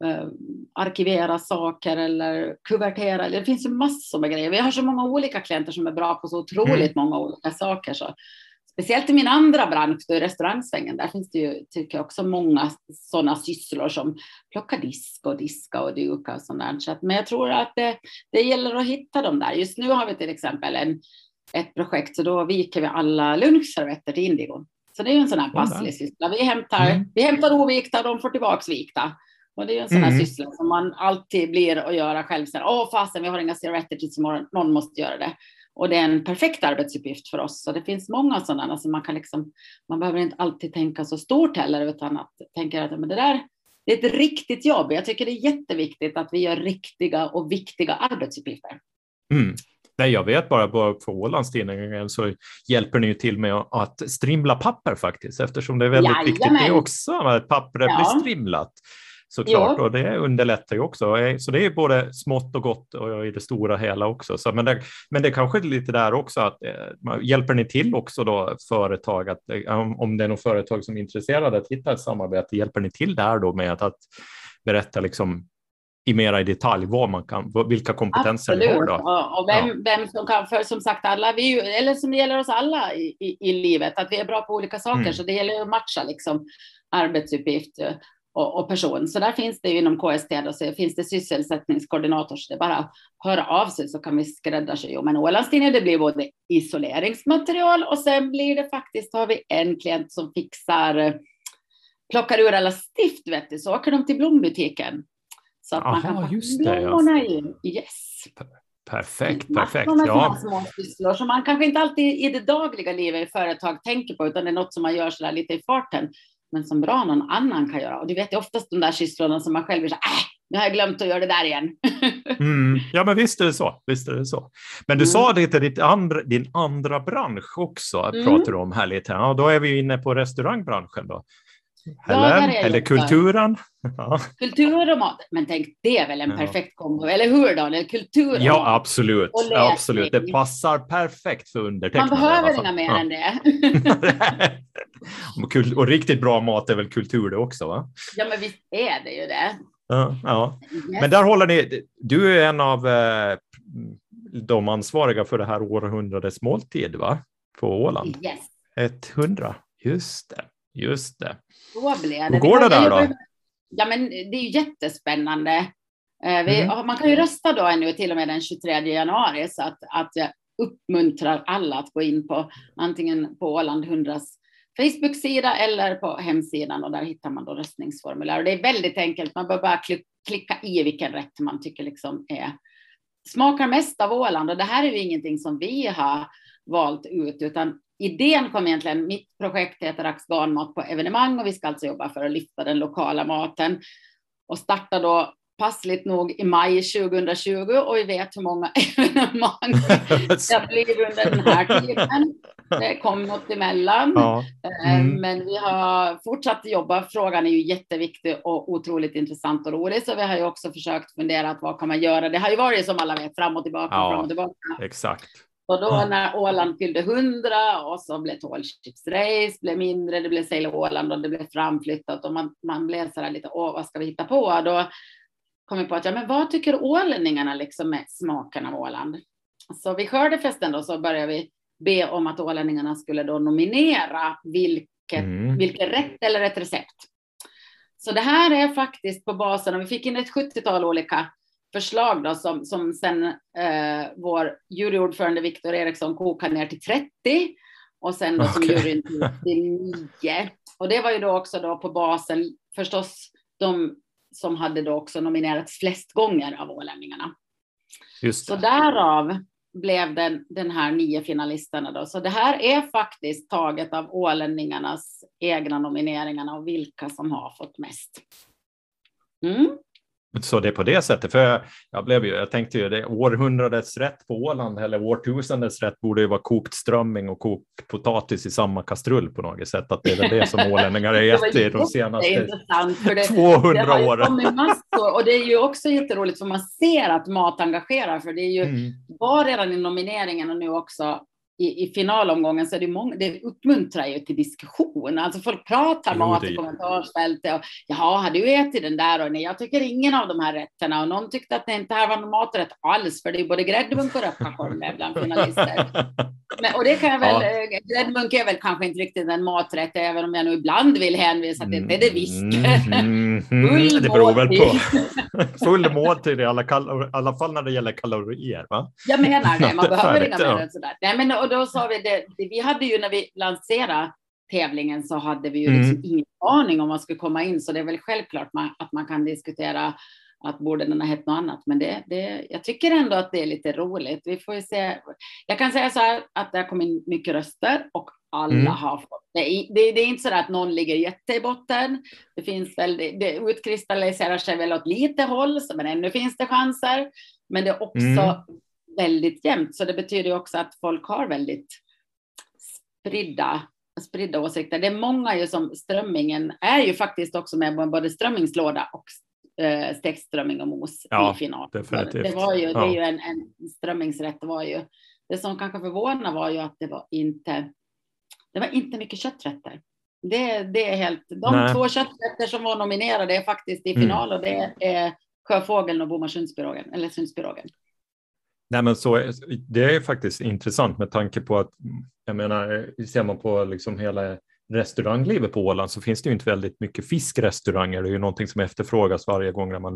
uh, arkivera saker eller kuvertera. Det finns ju massor med grejer. Vi har så många olika klienter som är bra på så otroligt mm. många olika saker. Så speciellt i min andra bransch, då i restaurangsvängen, där finns det ju, tycker jag, också många sådana sysslor som plocka disk och diska och duka och sånt Så att, men jag tror att det, det gäller att hitta dem där. Just nu har vi till exempel en, ett projekt, så då viker vi alla lunchservetter till Indigo. Så det är ju en sån här passlig syssla. Vi hämtar, mm. vi hämtar ovikta och de får tillbaks vikta. Och det är ju en sån här mm. syssla som man alltid blir att göra själv. Åh fasen, vi har inga cigaretter tills imorgon, någon måste göra det. Och det är en perfekt arbetsuppgift för oss. Så det finns många sådana. Så man, kan liksom, man behöver inte alltid tänka så stort heller, utan att tänka att men det där det är ett riktigt jobb. Jag tycker det är jätteviktigt att vi gör riktiga och viktiga arbetsuppgifter. Mm. Nej, jag vet bara, bara på Ålandstidningen så hjälper ni till med att strimla papper faktiskt, eftersom det är väldigt Jajamän. viktigt det också, att pappret ja. blir strimlat såklart ja. och det underlättar ju också. Så det är både smått och gott och i det stora hela också. Så, men, det, men det kanske är lite där också att eh, hjälper ni till också då företag att eh, om det är något företag som är intresserade att hitta ett samarbete, hjälper ni till där då med att, att berätta liksom i mera i detalj vad man kan, vilka kompetenser Absolut. vi har. Då. Och, och vem, ja. vem som kan, för som sagt alla, vi ju, eller som gäller oss alla i, i, i, livet, att vi är bra på olika saker, mm. så det gäller att matcha liksom arbetsuppgift och, och, person. Så där finns det ju inom KST, då, så finns det sysselsättningskoordinator, så det är bara att höra av sig så kan vi skräddarsy. Men Ålandstidningen, det blir både isoleringsmaterial och sen blir det faktiskt, har vi en klient som fixar, plockar ur alla stift, vet du, så åker de till blombutiken. Så att Aha, man kan packa blommorna ja. in. Yes. Perfekt, perfekt. Ja. små sysslor som man kanske inte alltid i det dagliga livet i företag tänker på, utan det är något som man gör så lite i farten men som bra någon annan kan göra. Och du vet oftast de där sysslorna som man själv vill säga, äh, nu har jag glömt att göra det där igen. mm. Ja, men visst är det så. Visst är det så. Men du mm. sa det till ditt andra, din andra bransch också, mm. pratar du om här lite. Ja, då är vi inne på restaurangbranschen då. Eller, ja, eller kulturen. Ja. Kultur och mat. Men tänk, det är väl en perfekt kombo, eller hur Daniel? Kultur och Ja, absolut. Och absolut. Det passar perfekt för undertecknade. Man behöver inga mer ja. än det. och riktigt bra mat är väl kultur det också? Va? Ja, men visst är det ju det. Ja, ja. Yes. Men där håller ni. Du är en av eh, de ansvariga för det här århundradets måltid, va? På Åland. Yes. 100, just det. Just det. Så blev det. Hur går det där då? Ja, men det är ju jättespännande. Eh, vi, mm. Man kan ju rösta då ännu till och med den 23 januari så att, att jag uppmuntrar alla att gå in på antingen på Åland 100 Facebook-sida eller på hemsidan och där hittar man då röstningsformulär. Och det är väldigt enkelt. Man behöver bara klicka i vilken rätt man tycker liksom är smakar mest av Åland. Och det här är ju ingenting som vi har valt ut, utan idén kom egentligen, mitt projekt heter Axganmat på evenemang och vi ska alltså jobba för att lyfta den lokala maten och starta då passligt nog i maj 2020 och vi vet hur många evenemang det blivit under den här tiden. Det kom något emellan, ja. Eh, mm. men vi har fortsatt jobba. Frågan är ju jätteviktig och otroligt intressant och rolig, så vi har ju också förskt fundera vad kan man göra. Det har ju varit som alla vet fram och tillbaka, ja, fram och tillbaka. Exakt. Och då när Åland fyllde 100 och så blev Tallships blev mindre, det blev Sail Åland och det blev framflyttat och man, man blev så där lite, åh, vad ska vi hitta på? Då kom vi på att, ja, men vad tycker ålänningarna liksom med smaken av Åland? Så vid skördefesten då så började vi be om att ålänningarna skulle då nominera vilket, mm. vilken rätt eller ett recept. Så det här är faktiskt på basen, och vi fick in ett 70-tal olika förslag då, som, som sen eh, vår juryordförande Viktor Eriksson kokade ner till 30 och sen då som juryn till 9. Och det var ju då också då på basen förstås de som hade då också nominerats flest gånger av ålänningarna. Just det. Så därav blev den, den här nio finalisterna då. Så det här är faktiskt taget av ålänningarnas egna nomineringarna och vilka som har fått mest. Mm. Så det är på det sättet, för jag, blev ju, jag tänkte ju det århundradets rätt på Åland eller årtusendets rätt borde ju vara kokt strömming och kokt potatis i samma kastrull på något sätt. Att det är väl det som ålänningar har ätit de senaste det, 200 det åren. Massor, och det är ju också jätteroligt för man ser att mat engagerar, för det är ju mm. var redan i nomineringen och nu också i, i finalomgången så är det många, det uppmuntrar ju till diskussion. Alltså folk pratar mat i kommentarsfältet och jaha, har du ätit den där? Och nej, jag tycker ingen av de här rätterna. Och någon tyckte att det inte här var någon maträtt alls, för det är både gräddmunk och röppakorv bland finalister. Men, och det kan jag väl, ja. Eh, gräddmunk är väl kanske inte riktigt en maträtt, även om jag nu ibland vill hänvisa till det. Det är visst. Mm, mm, det beror väl på. Full måltid i alla, alla fall när det gäller kalorier. Va? Jag menar det, man behöver inga mer än sådär. Nej, men, och då sa vi det, vi hade ju när vi lanserade tävlingen så hade vi ju liksom mm. ingen aning om vad skulle komma in, så det är väl självklart man, att man kan diskutera att borde den ha hett något annat. Men det, det, jag tycker ändå att det är lite roligt. Vi får ju se. Jag kan säga så här att det har kommit mycket röster och alla mm. har fått. Det det, det är inte så att någon ligger jätte i botten. Det finns väl, det, det utkristalliserar sig väl åt lite håll, men ännu finns det chanser. Men det är också mm. Väldigt jämnt, så det betyder också att folk har väldigt spridda spridda åsikter. Det är många ju som strömmingen är ju faktiskt också med både strömmingslåda och eh, stekt strömming och mos ja, i final. Definitivt. Det, var ju, det är ju en, en strömmingsrätt. var ju, det som kanske förvånade var ju att det var inte, det var inte mycket kötträtter. Det, det är helt, de Nej. två kötträtter som var nominerade är faktiskt i mm. final mm. och det är sjöfågeln och Bomarsundspirogen, eller Sundspirogen. Nej, men så, det är faktiskt intressant med tanke på att, jag menar, ser man på liksom hela restauranglivet på Åland så finns det ju inte väldigt mycket fiskrestauranger. Det är ju någonting som efterfrågas varje gång när man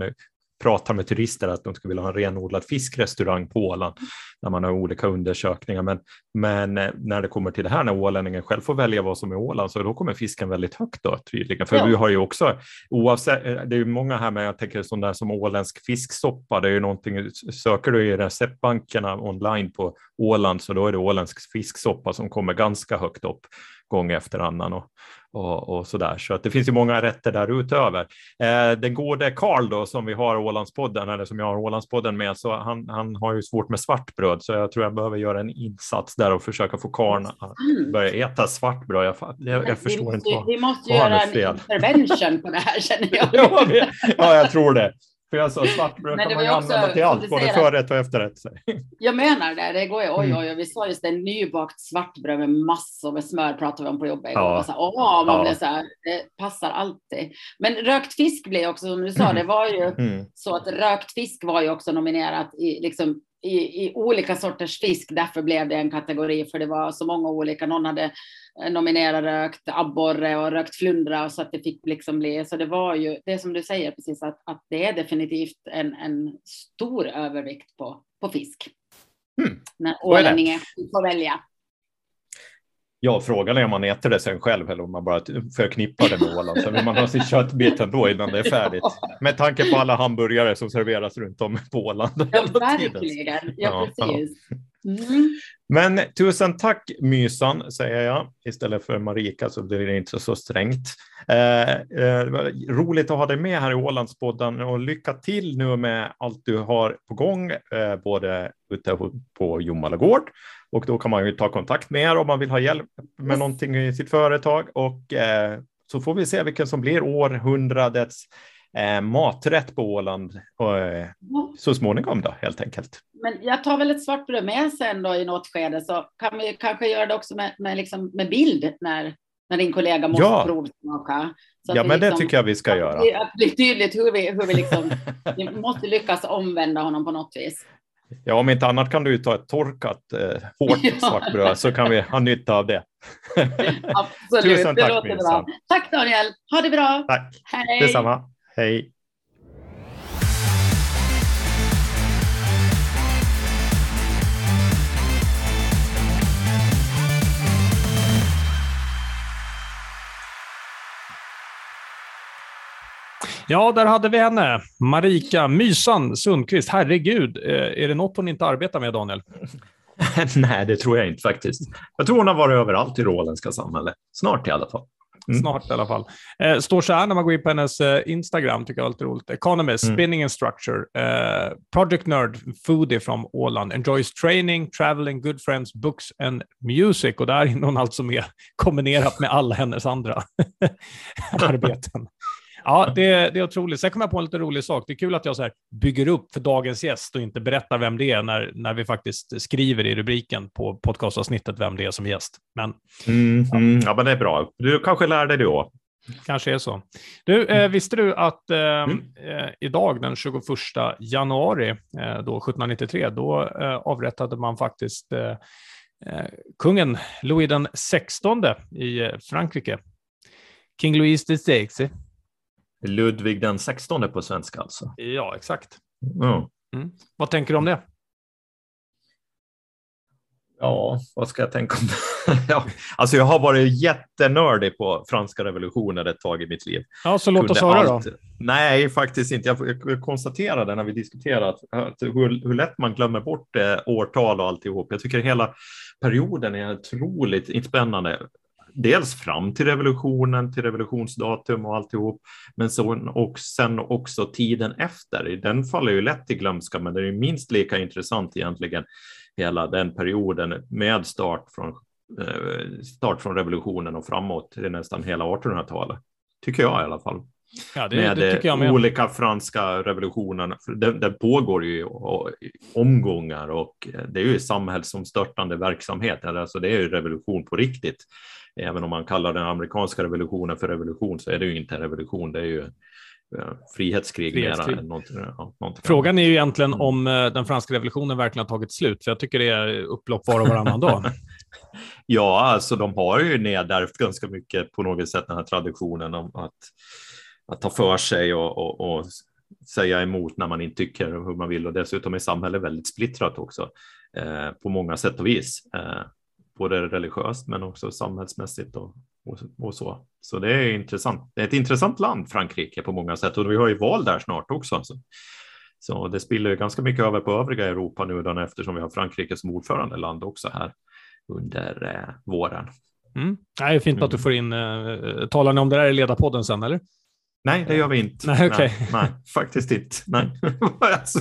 pratar med turister att de skulle vilja ha en renodlad fiskrestaurang på Åland när man har olika undersökningar. Men, men eh, när det kommer till det här när ålänningen själv får välja vad som är Åland så då kommer fisken väldigt högt då tydligen. För ja. vi har ju också oavsett, eh, det är ju många här med jag tänker sån där som åländsk fisksoppa. Det är ju någonting, söker du i receptbankerna online på Åland så då är det åländsk fisksoppa som kommer ganska högt upp gång efter annan och, och, och så där. Så att det finns ju många rätter där utöver. Eh, den gode Karl då som vi har Ålandspodden eller som jag har Ålandspodden med, så han, han har ju svårt med svartbröd så jag tror jag behöver göra en insats där och försöka få Karl att mm. börja äta svartbröd. Jag, jag, jag förstår vi inte vad Vi måste göra en intervention på det här känner jag. ja, jag tror det. För jag sa svartbröd kan man ju använda till allt, både förrätt och efterrätt. Jag menar det, det går ju, oj, mm. oj, oj, vi sa just det, nybakt svartbröd med massor med smör pratade vi om på jobbet. Ja. Så här, åh, man ja. blev så här, det passar alltid. Men rökt fisk blev också, som du sa, det var ju mm. så att rökt fisk var ju också nominerat i liksom i, i, olika sorters fisk. Därför blev det en kategori, för det var så många olika. Någon hade eh, nominerat rökt abborre och rökt flundra så att det fick liksom bli. Så det var ju det som du säger precis att, att det är definitivt en, en stor övervikt på, på fisk. Mm. När ålänningen får välja. Ja, frågan är om man äter det sen själv eller om man bara förknippar det med Åland. Sen vill man ha sin köttbit ändå innan det är färdigt. Med tanke på alla hamburgare som serveras runt om på Åland. Ja, verkligen. Ja, precis. Mm. Men tusen tack Mysan, säger jag. Istället för Marika så blir det inte så strängt. Eh, eh, roligt att ha dig med här i Ålandspodden och lycka till nu med allt du har på gång, eh, både ute på Jomala gård och då kan man ju ta kontakt med er om man vill ha hjälp med någonting i sitt företag och eh, så får vi se vilken som blir århundradets eh, maträtt på Åland eh, så småningom då helt enkelt. Men jag tar väl ett svartbröd med sen då i något skede så kan vi kanske göra det också med, med, liksom, med bild när, när din kollega måste ja. provsmaka. ja, men liksom, det tycker jag vi ska göra. Att det blir tydligt hur vi, hur vi liksom, vi måste lyckas omvända honom på något vis. Ja, om inte annat kan du ta ett torkat eh, hårt svartbröd så kan vi ha nytta av det. Absolut, Tusen tack, det låter bra. Tack Daniel, ha det bra. Tack, Hej. detsamma. Hej. Ja, där hade vi henne. Marika Mysan Sundqvist. Herregud, eh, är det något hon inte arbetar med, Daniel? Nej, det tror jag inte faktiskt. Jag tror hon har varit överallt i det åländska samhället. Snart i alla fall. Mm. Snart i alla fall. Eh, står så här när man går in på hennes eh, Instagram, tycker jag är lite roligt. Economist, mm. spinning and structure, eh, project nerd, foodie from Åland, enjoys training, traveling, good friends, books and music. Och där är hon alltså med kombinerat med alla hennes andra arbeten. Ja, det, det är otroligt. Sen kom jag på en lite rolig sak. Det är kul att jag så här bygger upp för dagens gäst och inte berättar vem det är när, när vi faktiskt skriver i rubriken på podcastavsnittet vem det är som gäst. Men, mm, ja. Mm, ja, men det är bra. Du kanske lär dig då. Kanske är så. Du, eh, visste du att eh, mm. eh, idag den 21 januari eh, då 1793, då eh, avrättade man faktiskt eh, kungen Louis den 16 i Frankrike. King Louis XVI. Ludvig den 16 på svenska alltså? Ja, exakt. Mm. Mm. Vad tänker du om det? Ja, vad ska jag tänka om det? ja, alltså jag har varit jättenördig på franska revolutionen ett tag i mitt liv. Ja, så låt oss höra då. Nej, faktiskt inte. Jag konstaterade när vi diskuterat hur, hur lätt man glömmer bort eh, årtal och alltihop. Jag tycker hela perioden är otroligt spännande dels fram till revolutionen, till revolutionsdatum och alltihop, men så, och sen också tiden efter. Den faller ju lätt i glömska, men det är minst lika intressant egentligen hela den perioden med start från, eh, start från revolutionen och framåt till nästan hela 1800-talet, tycker jag i alla fall. Ja, det, med, det med olika franska revolutionen. Det, det pågår ju omgångar och det är ju samhällsomstörtande verksamhet. Alltså det är ju revolution på riktigt även om man kallar den amerikanska revolutionen för revolution så är det ju inte en revolution. Det är ju frihetskrig. Frihetskrig. Mera, någonting, ja, någonting Frågan är ju egentligen Mm. om eh, den franska revolutionen verkligen har tagit slut, för jag tycker det är upplopp var och varannan dag. Ja, alltså de har ju nedärvt ganska mycket på något sätt den här traditionen om att, att ta för sig och, och, och säga emot när man inte tycker hur man vill och dessutom är samhället väldigt splittrat också eh, på många sätt och vis. Eh, både religiöst men också samhällsmässigt och, och, och, så. Så det är intressant. Det är ett intressant land, Frankrike, på många sätt och vi har ju val där snart också. Så, så det spiller ju ganska mycket över på övriga Europa nu då, eftersom vi har Frankrike som ordförandeland också här under eh, våren. Mm. Nej, det är fint att du Mm. får in, eh, talar ni om det där i ledarpodden sen eller? Nej, det gör vi inte. Nej, okej. nej, nej, faktiskt inte. Nej. alltså,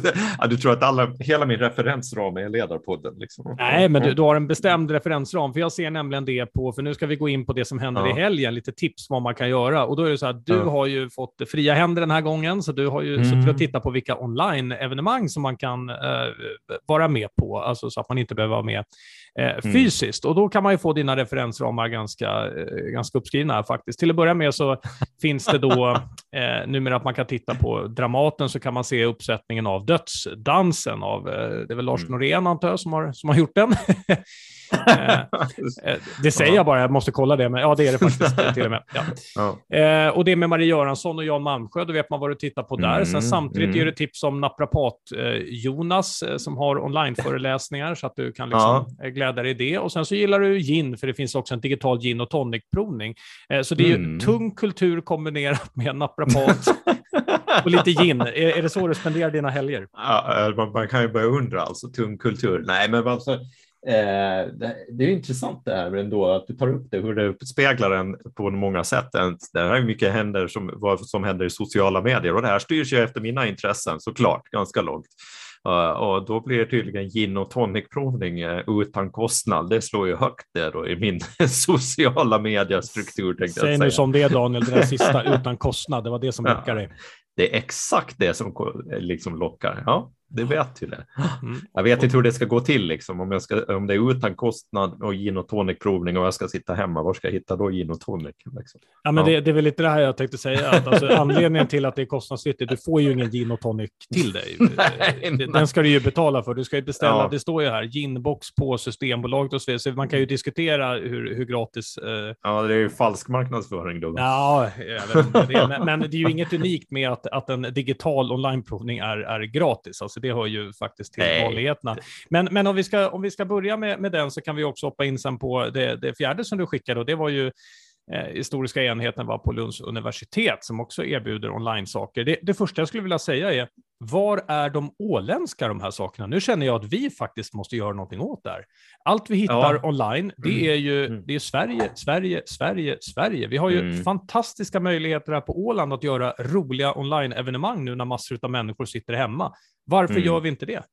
du tror att alla, hela min referensram är ledarpodden? Liksom. Nej, men du, du har en bestämd referensram, för jag ser nämligen det på, för nu ska vi gå in på det som händer Ja. i helgen, lite tips vad man kan göra. Och då är det så att du Ja. har ju fått fria händer den här gången, så du har ju Mm. suttit och tittat på vilka online-evenemang som man kan eh, vara med på, alltså så att man inte behöver vara med eh, Mm. fysiskt. Och då kan man ju få dina referensramar ganska, eh, ganska uppskrivna här faktiskt. Till att börja med så finns det då eh, numera att man kan titta på Dramaten så kan man se uppsättningen av Dödsdansen av, eh, det är väl Lars Mm. Norén antar jag som har, som har gjort den. Eh, eh, det säger Ja. jag bara, jag måste kolla det, men ja det är det faktiskt till och med. Ja. Eh, och det är med Marie Göransson och Jan Malmsjö, då vet man vad du tittar på där. Mm, Sen samtidigt mm. ger du tips om naprapat-Jonas som har onlineföreläsningar så att du kan liksom Ja. glädja dig i det. Och sen så gillar du gin, för det finns också en digital gin och tonic-provning. Så det är ju Mm. tung kultur kombinerat med naprapat och lite gin. Är, är det så du spenderar dina helger? Ja, man, man kan ju börja undra, alltså tung kultur. Nej, men alltså, det, det är intressant det här ändå, att du tar upp det, hur det speglar en på många sätt. Det här är mycket händer som, vad som händer i sociala medier och det här styrs ju efter mina intressen såklart, ganska långt. Eh, och då blir det tydligen gin och tonic-provning eh, utan kostnad. Det slår ju högt där då i min sociala mediestruktur. tänkte jag Säg säga. nu som det Daniel, det där sista utan kostnad, det var det som Ja. lockade dig. Det är exakt det som liksom lockar. Ja, det vet ju det. Mm. Jag vet inte hur det ska gå till, liksom. om, jag ska, om det är utan kostnad och gin och tonic-provning och jag ska sitta hemma, var ska jag hitta då gin och tonic? Liksom? Ja, men Ja. Det, det är väl lite det här jag tänkte säga. Att alltså, anledningen till att det är kostnadsfritt är att du får ju ingen gin och tonic till dig. Nej. Den ska du ju betala för. Du ska ju beställa, Ja. det står ju här, ginbox på Systembolaget och så vidare. Så man kan ju diskutera hur, hur gratis... Eh, Ja, det är ju falsk marknadsföring då. ja, det. Men, men det är ju inget unikt med att, att en digital onlineprovning är, är gratis. Alltså det hör ju faktiskt till Nej. vanligheterna. Men, men om, vi ska, om vi ska börja med, med den så kan vi också hoppa in sen på det, det fjärde som du skickade och det var ju eh, historiska enheten var på Lunds universitet som också erbjuder online-saker. Det, det första jag skulle vilja säga är, var är de åländska de här sakerna? Nu känner jag att vi faktiskt måste göra någonting åt det här. Allt vi hittar Ja. online, det är ju Mm. det är Sverige, Sverige, Sverige, Sverige. Vi har ju Mm. fantastiska möjligheter här på Åland att göra roliga online-evenemang nu när massor av människor sitter hemma. Varför Mm. gör vi inte det?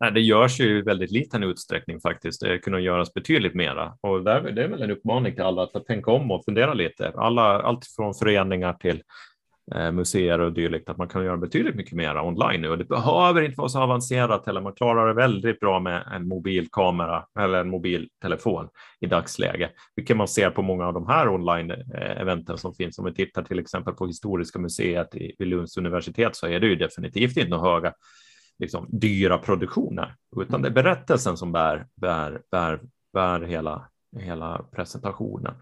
Nej, det görs ju i väldigt liten utsträckning faktiskt. Det kunde göras betydligt mera. Och där, det är väl en uppmaning till alla att tänka om och fundera lite. Alla, allt från föreningar till Eh, museer och dylikt, att man kan göra betydligt mycket mera online nu. Och det behöver inte vara så avancerat heller. man klarar det väldigt bra med en mobilkamera eller en mobiltelefon i dagsläget, vilket man ser på många av de här online-eventen eh, som finns. Om vi tittar till exempel på Historiska museet vid Lunds universitet så är det ju definitivt inte några höga liksom, dyra produktioner, utan det är berättelsen som bär, bär, bär, bär hela, hela presentationen.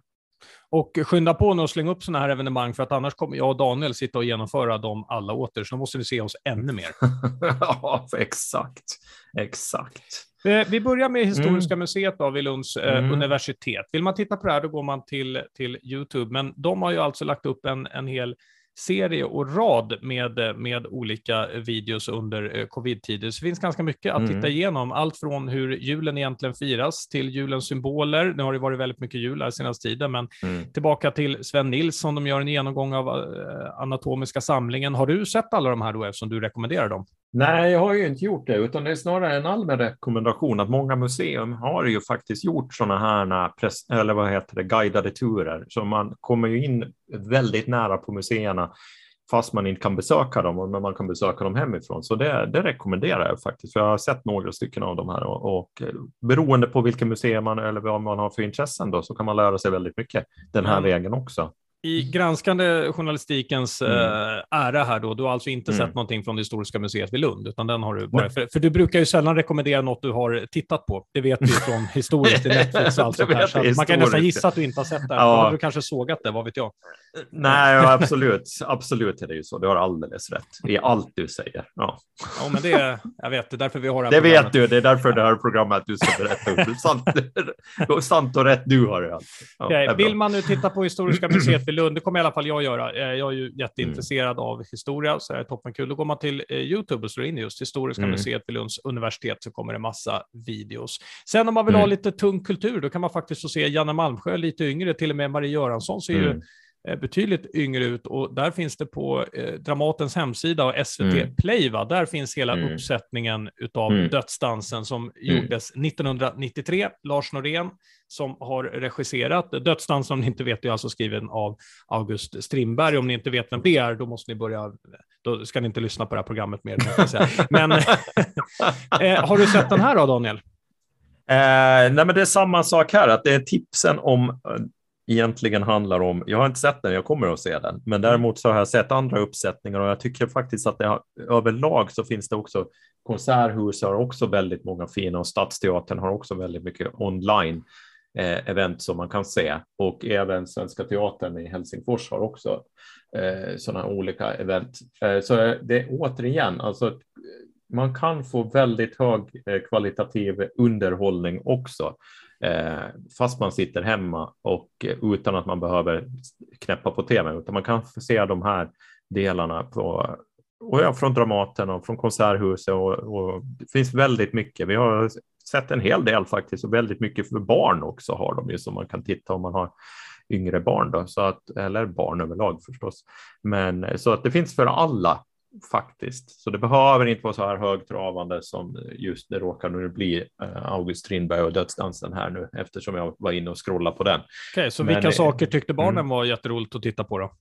Och skynda på nu och slänga upp sådana här evenemang för att annars kommer jag och Daniel sitta och genomföra dem alla åter, så då måste ni se oss ännu mer. ja, exakt. Exakt. Eh, Vi börjar med Historiska museet då, vid Lunds eh, Mm. universitet. Vill man titta på det här då går man till, till YouTube, men de har ju alltså lagt upp en, en hel serie och rad med, med olika videos under eh, covid-tider. Så det finns ganska mycket att Mm. titta igenom. Allt från hur julen egentligen firas till julens symboler. Nu har det varit väldigt mycket jul här senaste tiden, men Mm. tillbaka till Sven Nilsson. De gör en genomgång av eh, anatomiska samlingen. Har du sett alla de här då eftersom du rekommenderar dem? Nej, jag har ju inte gjort det, utan det är snarare en allmän rekommendation att många museum har ju faktiskt gjort sådana här press, eller vad heter det, guidade turer, så man kommer ju in väldigt nära på museerna fast man inte kan besöka dem, men man kan besöka dem hemifrån. Så det, det rekommenderar jag faktiskt, för jag har sett några stycken av de här och, och eh, beroende på vilka museer man eller vad man har för intressen då, så kan man lära sig väldigt mycket den här Mm. vägen också. I granskande journalistikens Mm. eh, ära här då, du har alltså inte Mm. sett någonting från det historiska museet vid Lund, utan den har du bara, för, för du brukar ju sällan rekommendera något du har tittat på. Det vet vi från historiskt i Netflix och allt sånt här. Så man kan nästan gissa att du inte har sett det här. Ja. Då har du kanske sågat det, vad vet jag. Nej, ja, absolut. Absolut är det ju så. Du har alldeles rätt i allt du säger. Ja. Ja, men det, jag vet, det är därför vi har det här Det programmet. vet du. Det är därför det här programmet du ska berätta sant, sant och rätt du har. Ja. Ja, det är bra. vill man nu titta på Historiska museet vid Lund, det kommer i alla fall jag göra. Eh, Jag är ju jätteintresserad av historia, så det är toppenkul. Då går man till eh, YouTube och slår in just Historiska Mm. museet vid Lunds universitet, så kommer det massa videos. Sen om man vill ha Mm. lite tung kultur, då kan man faktiskt få se Janne Malmsjö, lite yngre, till och med Marie Göransson ser ju Mm. eh, betydligt yngre ut och där finns det på eh, Dramatens hemsida och SVT Mm. Play, va? där finns hela Mm. uppsättningen utav Mm. Dödsdansen som gjordes 1993. Lars Norén som har regisserat. Dödsdansen, om ni inte vet, är alltså skriven av August Strindberg. Om ni inte vet vem det är, då måste ni börja, då ska ni inte lyssna på det här programmet mer. Men eh, har du sett den här då, Daniel? Eh, nej, men det är samma sak här, att det är tipsen om eh, egentligen handlar om, jag har inte sett den, jag kommer att se den, men däremot så har jag sett andra uppsättningar och jag tycker faktiskt att det har, överlag så finns det också, Konserthus har också väldigt många fina och Stadsteatern har också väldigt mycket online eh, event som man kan se och även Svenska Teatern i Helsingfors har också eh, sådana olika event. Eh, så det är återigen, alltså man kan få väldigt hög eh, kvalitativ underhållning också, eh, fast man sitter hemma och eh, utan att man behöver knäppa på tv, utan man kan se de här delarna på och ja, från Dramaten och från Konserthuset och, och det finns väldigt mycket. Vi har sett en hel del faktiskt och väldigt mycket för barn också har de ju som man kan titta om man har yngre barn då, så att, eller barn överlag förstås. Men så att det finns för alla faktiskt. Så det behöver inte vara så här högtravande som just det råkar nu bli eh, August Strindberg och Dödsdansen här nu eftersom jag var inne och scrollade på den. Okej, så Men, vilka eh, saker tyckte barnen mm. var jätteroligt att titta på då?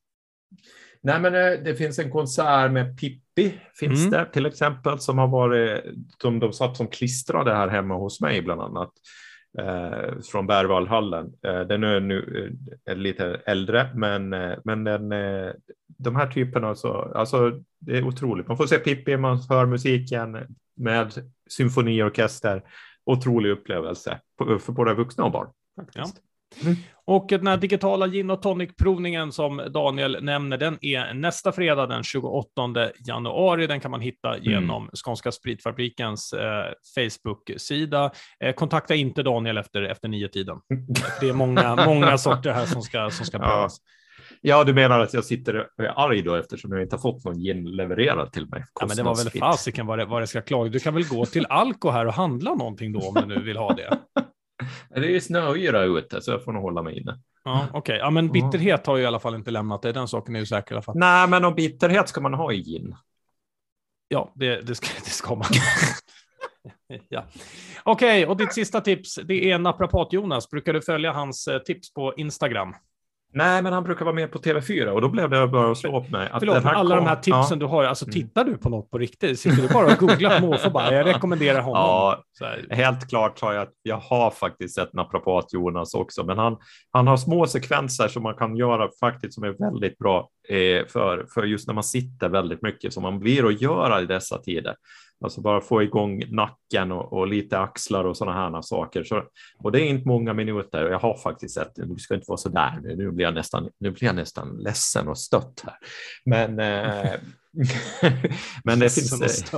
Nej, men eh, det finns en konsert med Pippi, finns Mm. det till exempel, som har varit, de, de satt som klistrade här hemma hos mig bland annat, eh, från Berwaldhallen. Eh, den är nu eh, lite äldre, men, eh, men den, eh, de här typerna, så, alltså det är otroligt. Man får se Pippi, man hör musiken med symfoniorkester, otrolig upplevelse för både vuxna och barn. Faktiskt. Och den här digitala gin och tonic-provningen som Daniel nämner, den är nästa fredag den 28 januari. Den kan man hitta genom Skånska Spritfabrikens eh, Facebook-sida. Eh, kontakta inte Daniel efter, efter nio tiden. Det är många, många sorter här som ska, som ska Ja. prövas. Ja, du menar att jag sitter och är arg då eftersom jag inte har fått någon gin levererad till mig? Ja, men det var väl fasiken vad det, vad det ska klaga. Du kan väl gå till Alko här och handla någonting då om du nu vill ha det. Det är ju snöyra ute så jag får nog hålla mig inne. Ja, Okej, ja, men bitterhet har ju i alla fall inte lämnat dig. Den saken är ju säker i alla fall. Nej, men om bitterhet ska man ha i gin. Ja, det, det, ska, det ska man. ja. Okej, och ditt sista tips, det är naprapat-Jonas. Brukar du följa hans eh, tips på Instagram? Nej, men han brukar vara med på TV4 och då blev det bara att slå upp mig. Att Förlåt, alla kom- de här tipsen du har, alltså tittar du på något på riktigt? Sitter du bara och googlar på måfå bara? Jag rekommenderar honom. Ja. Helt klart har jag att jag har faktiskt sett naprapat Jonas också, men han, han har små sekvenser som man kan göra faktiskt som är väldigt bra eh, för, för just när man sitter väldigt mycket som man blir att göra i dessa tider. Alltså bara få igång nacken och, och lite axlar och sådana här saker. Så, och det är inte många minuter och jag har faktiskt sett, du ska inte vara så där nu, nu blir jag nästan, nu blir jag nästan ledsen och stött här. Men, eh, men det finns...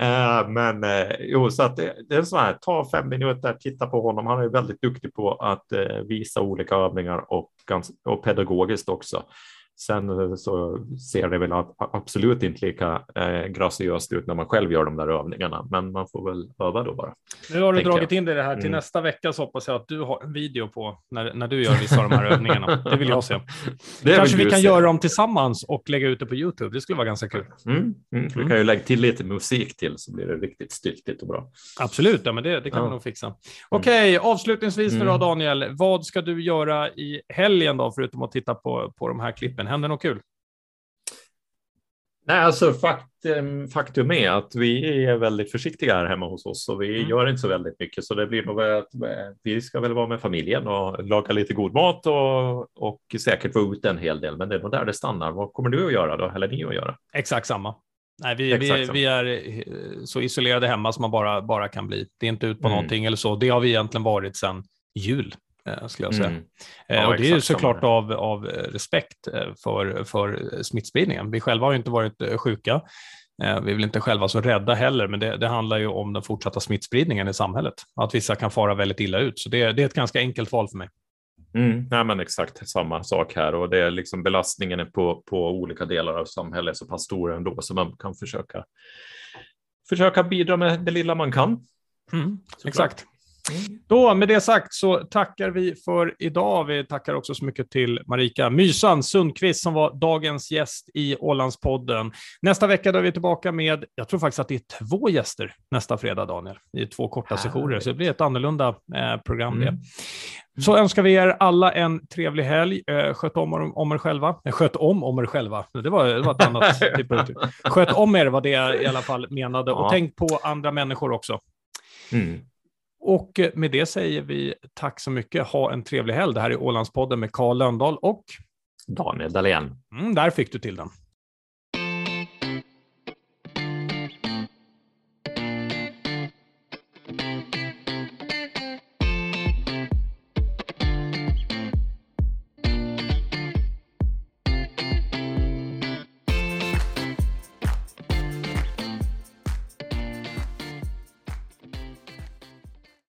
Eh, Men eh, jo, så att det, det är så här, ta fem minuter, titta på honom. Han är väldigt duktig på att eh, visa olika övningar och, och pedagogiskt också. Sen eh, så ser det väl absolut inte lika eh, graciöst ut när man själv gör de där övningarna, men man får väl öva då bara. Nu har du dragit jag. in det här till Mm. nästa vecka så hoppas jag att du har en video på när, när du gör vissa av de här övningarna. Det vill jag se. Det Kanske vi du kan se. göra dem tillsammans och lägga ut det på YouTube. Det skulle vara ganska kul. Mm, mm. Vi Mm. kan ju lägga till lite musik till så blir det riktigt styltigt och bra. Absolut, ja, men det, det kan Ja. vi nog fixa. Okej, avslutningsvis nu då Mm. Daniel. Vad ska du göra i helgen då, förutom att titta på, på de här klippen? Händer något kul? Nej, alltså faktum, faktum är att vi är väldigt försiktiga här hemma hos oss och vi mm. gör inte så väldigt mycket. Så det blir nog att vi ska väl vara med familjen och laga lite god mat och, och säkert få ut en hel del. Men det är nog där det stannar. Vad kommer du att göra då? Eller ni att göra? Exakt samma. Nej, vi, vi, vi, är eh, så isolerade hemma som man bara, bara kan bli. Det är inte ut på mm. någonting eller så. Det har vi egentligen varit sedan jul eh, skulle jag säga. Mm. Eh, ja, och det är såklart av, av respekt för, för smittspridningen. Vi själva har inte varit sjuka. Vi är väl inte själva så rädda heller, men det, det, handlar ju om den fortsatta smittspridningen i samhället. Att vissa kan fara väldigt illa ut. Så det, det är ett ganska enkelt val för mig. Mm, nej, men exakt samma sak här och det är liksom belastningen på, på olika delar av samhället så pass stor ändå så man kan försöka försöka bidra med det lilla man kan. Mm, exakt. Mm. Då med det sagt så tackar vi för idag. Vi tackar också så mycket till Marika Mysan Sundqvist som var dagens gäst i Ålandspodden. Nästa vecka då är vi tillbaka med, jag tror faktiskt att det är två gäster nästa fredag, Daniel, i två korta sessioner, så det blir ett annorlunda eh, program mm. det. Så önskar vi er alla en trevlig helg. Eh, sköt om, om er själva. Eh, sköt om om er själva. Det var, det var ett annat typ av Sköt om er var det jag i alla fall menade. Ja. Och tänk på andra människor också. Mm. Och med det säger vi tack så mycket. Ha en trevlig helg. Det här är Ålandspodden med Karl Lönndahl och Daniel Dahlén. Mm, där fick du till den.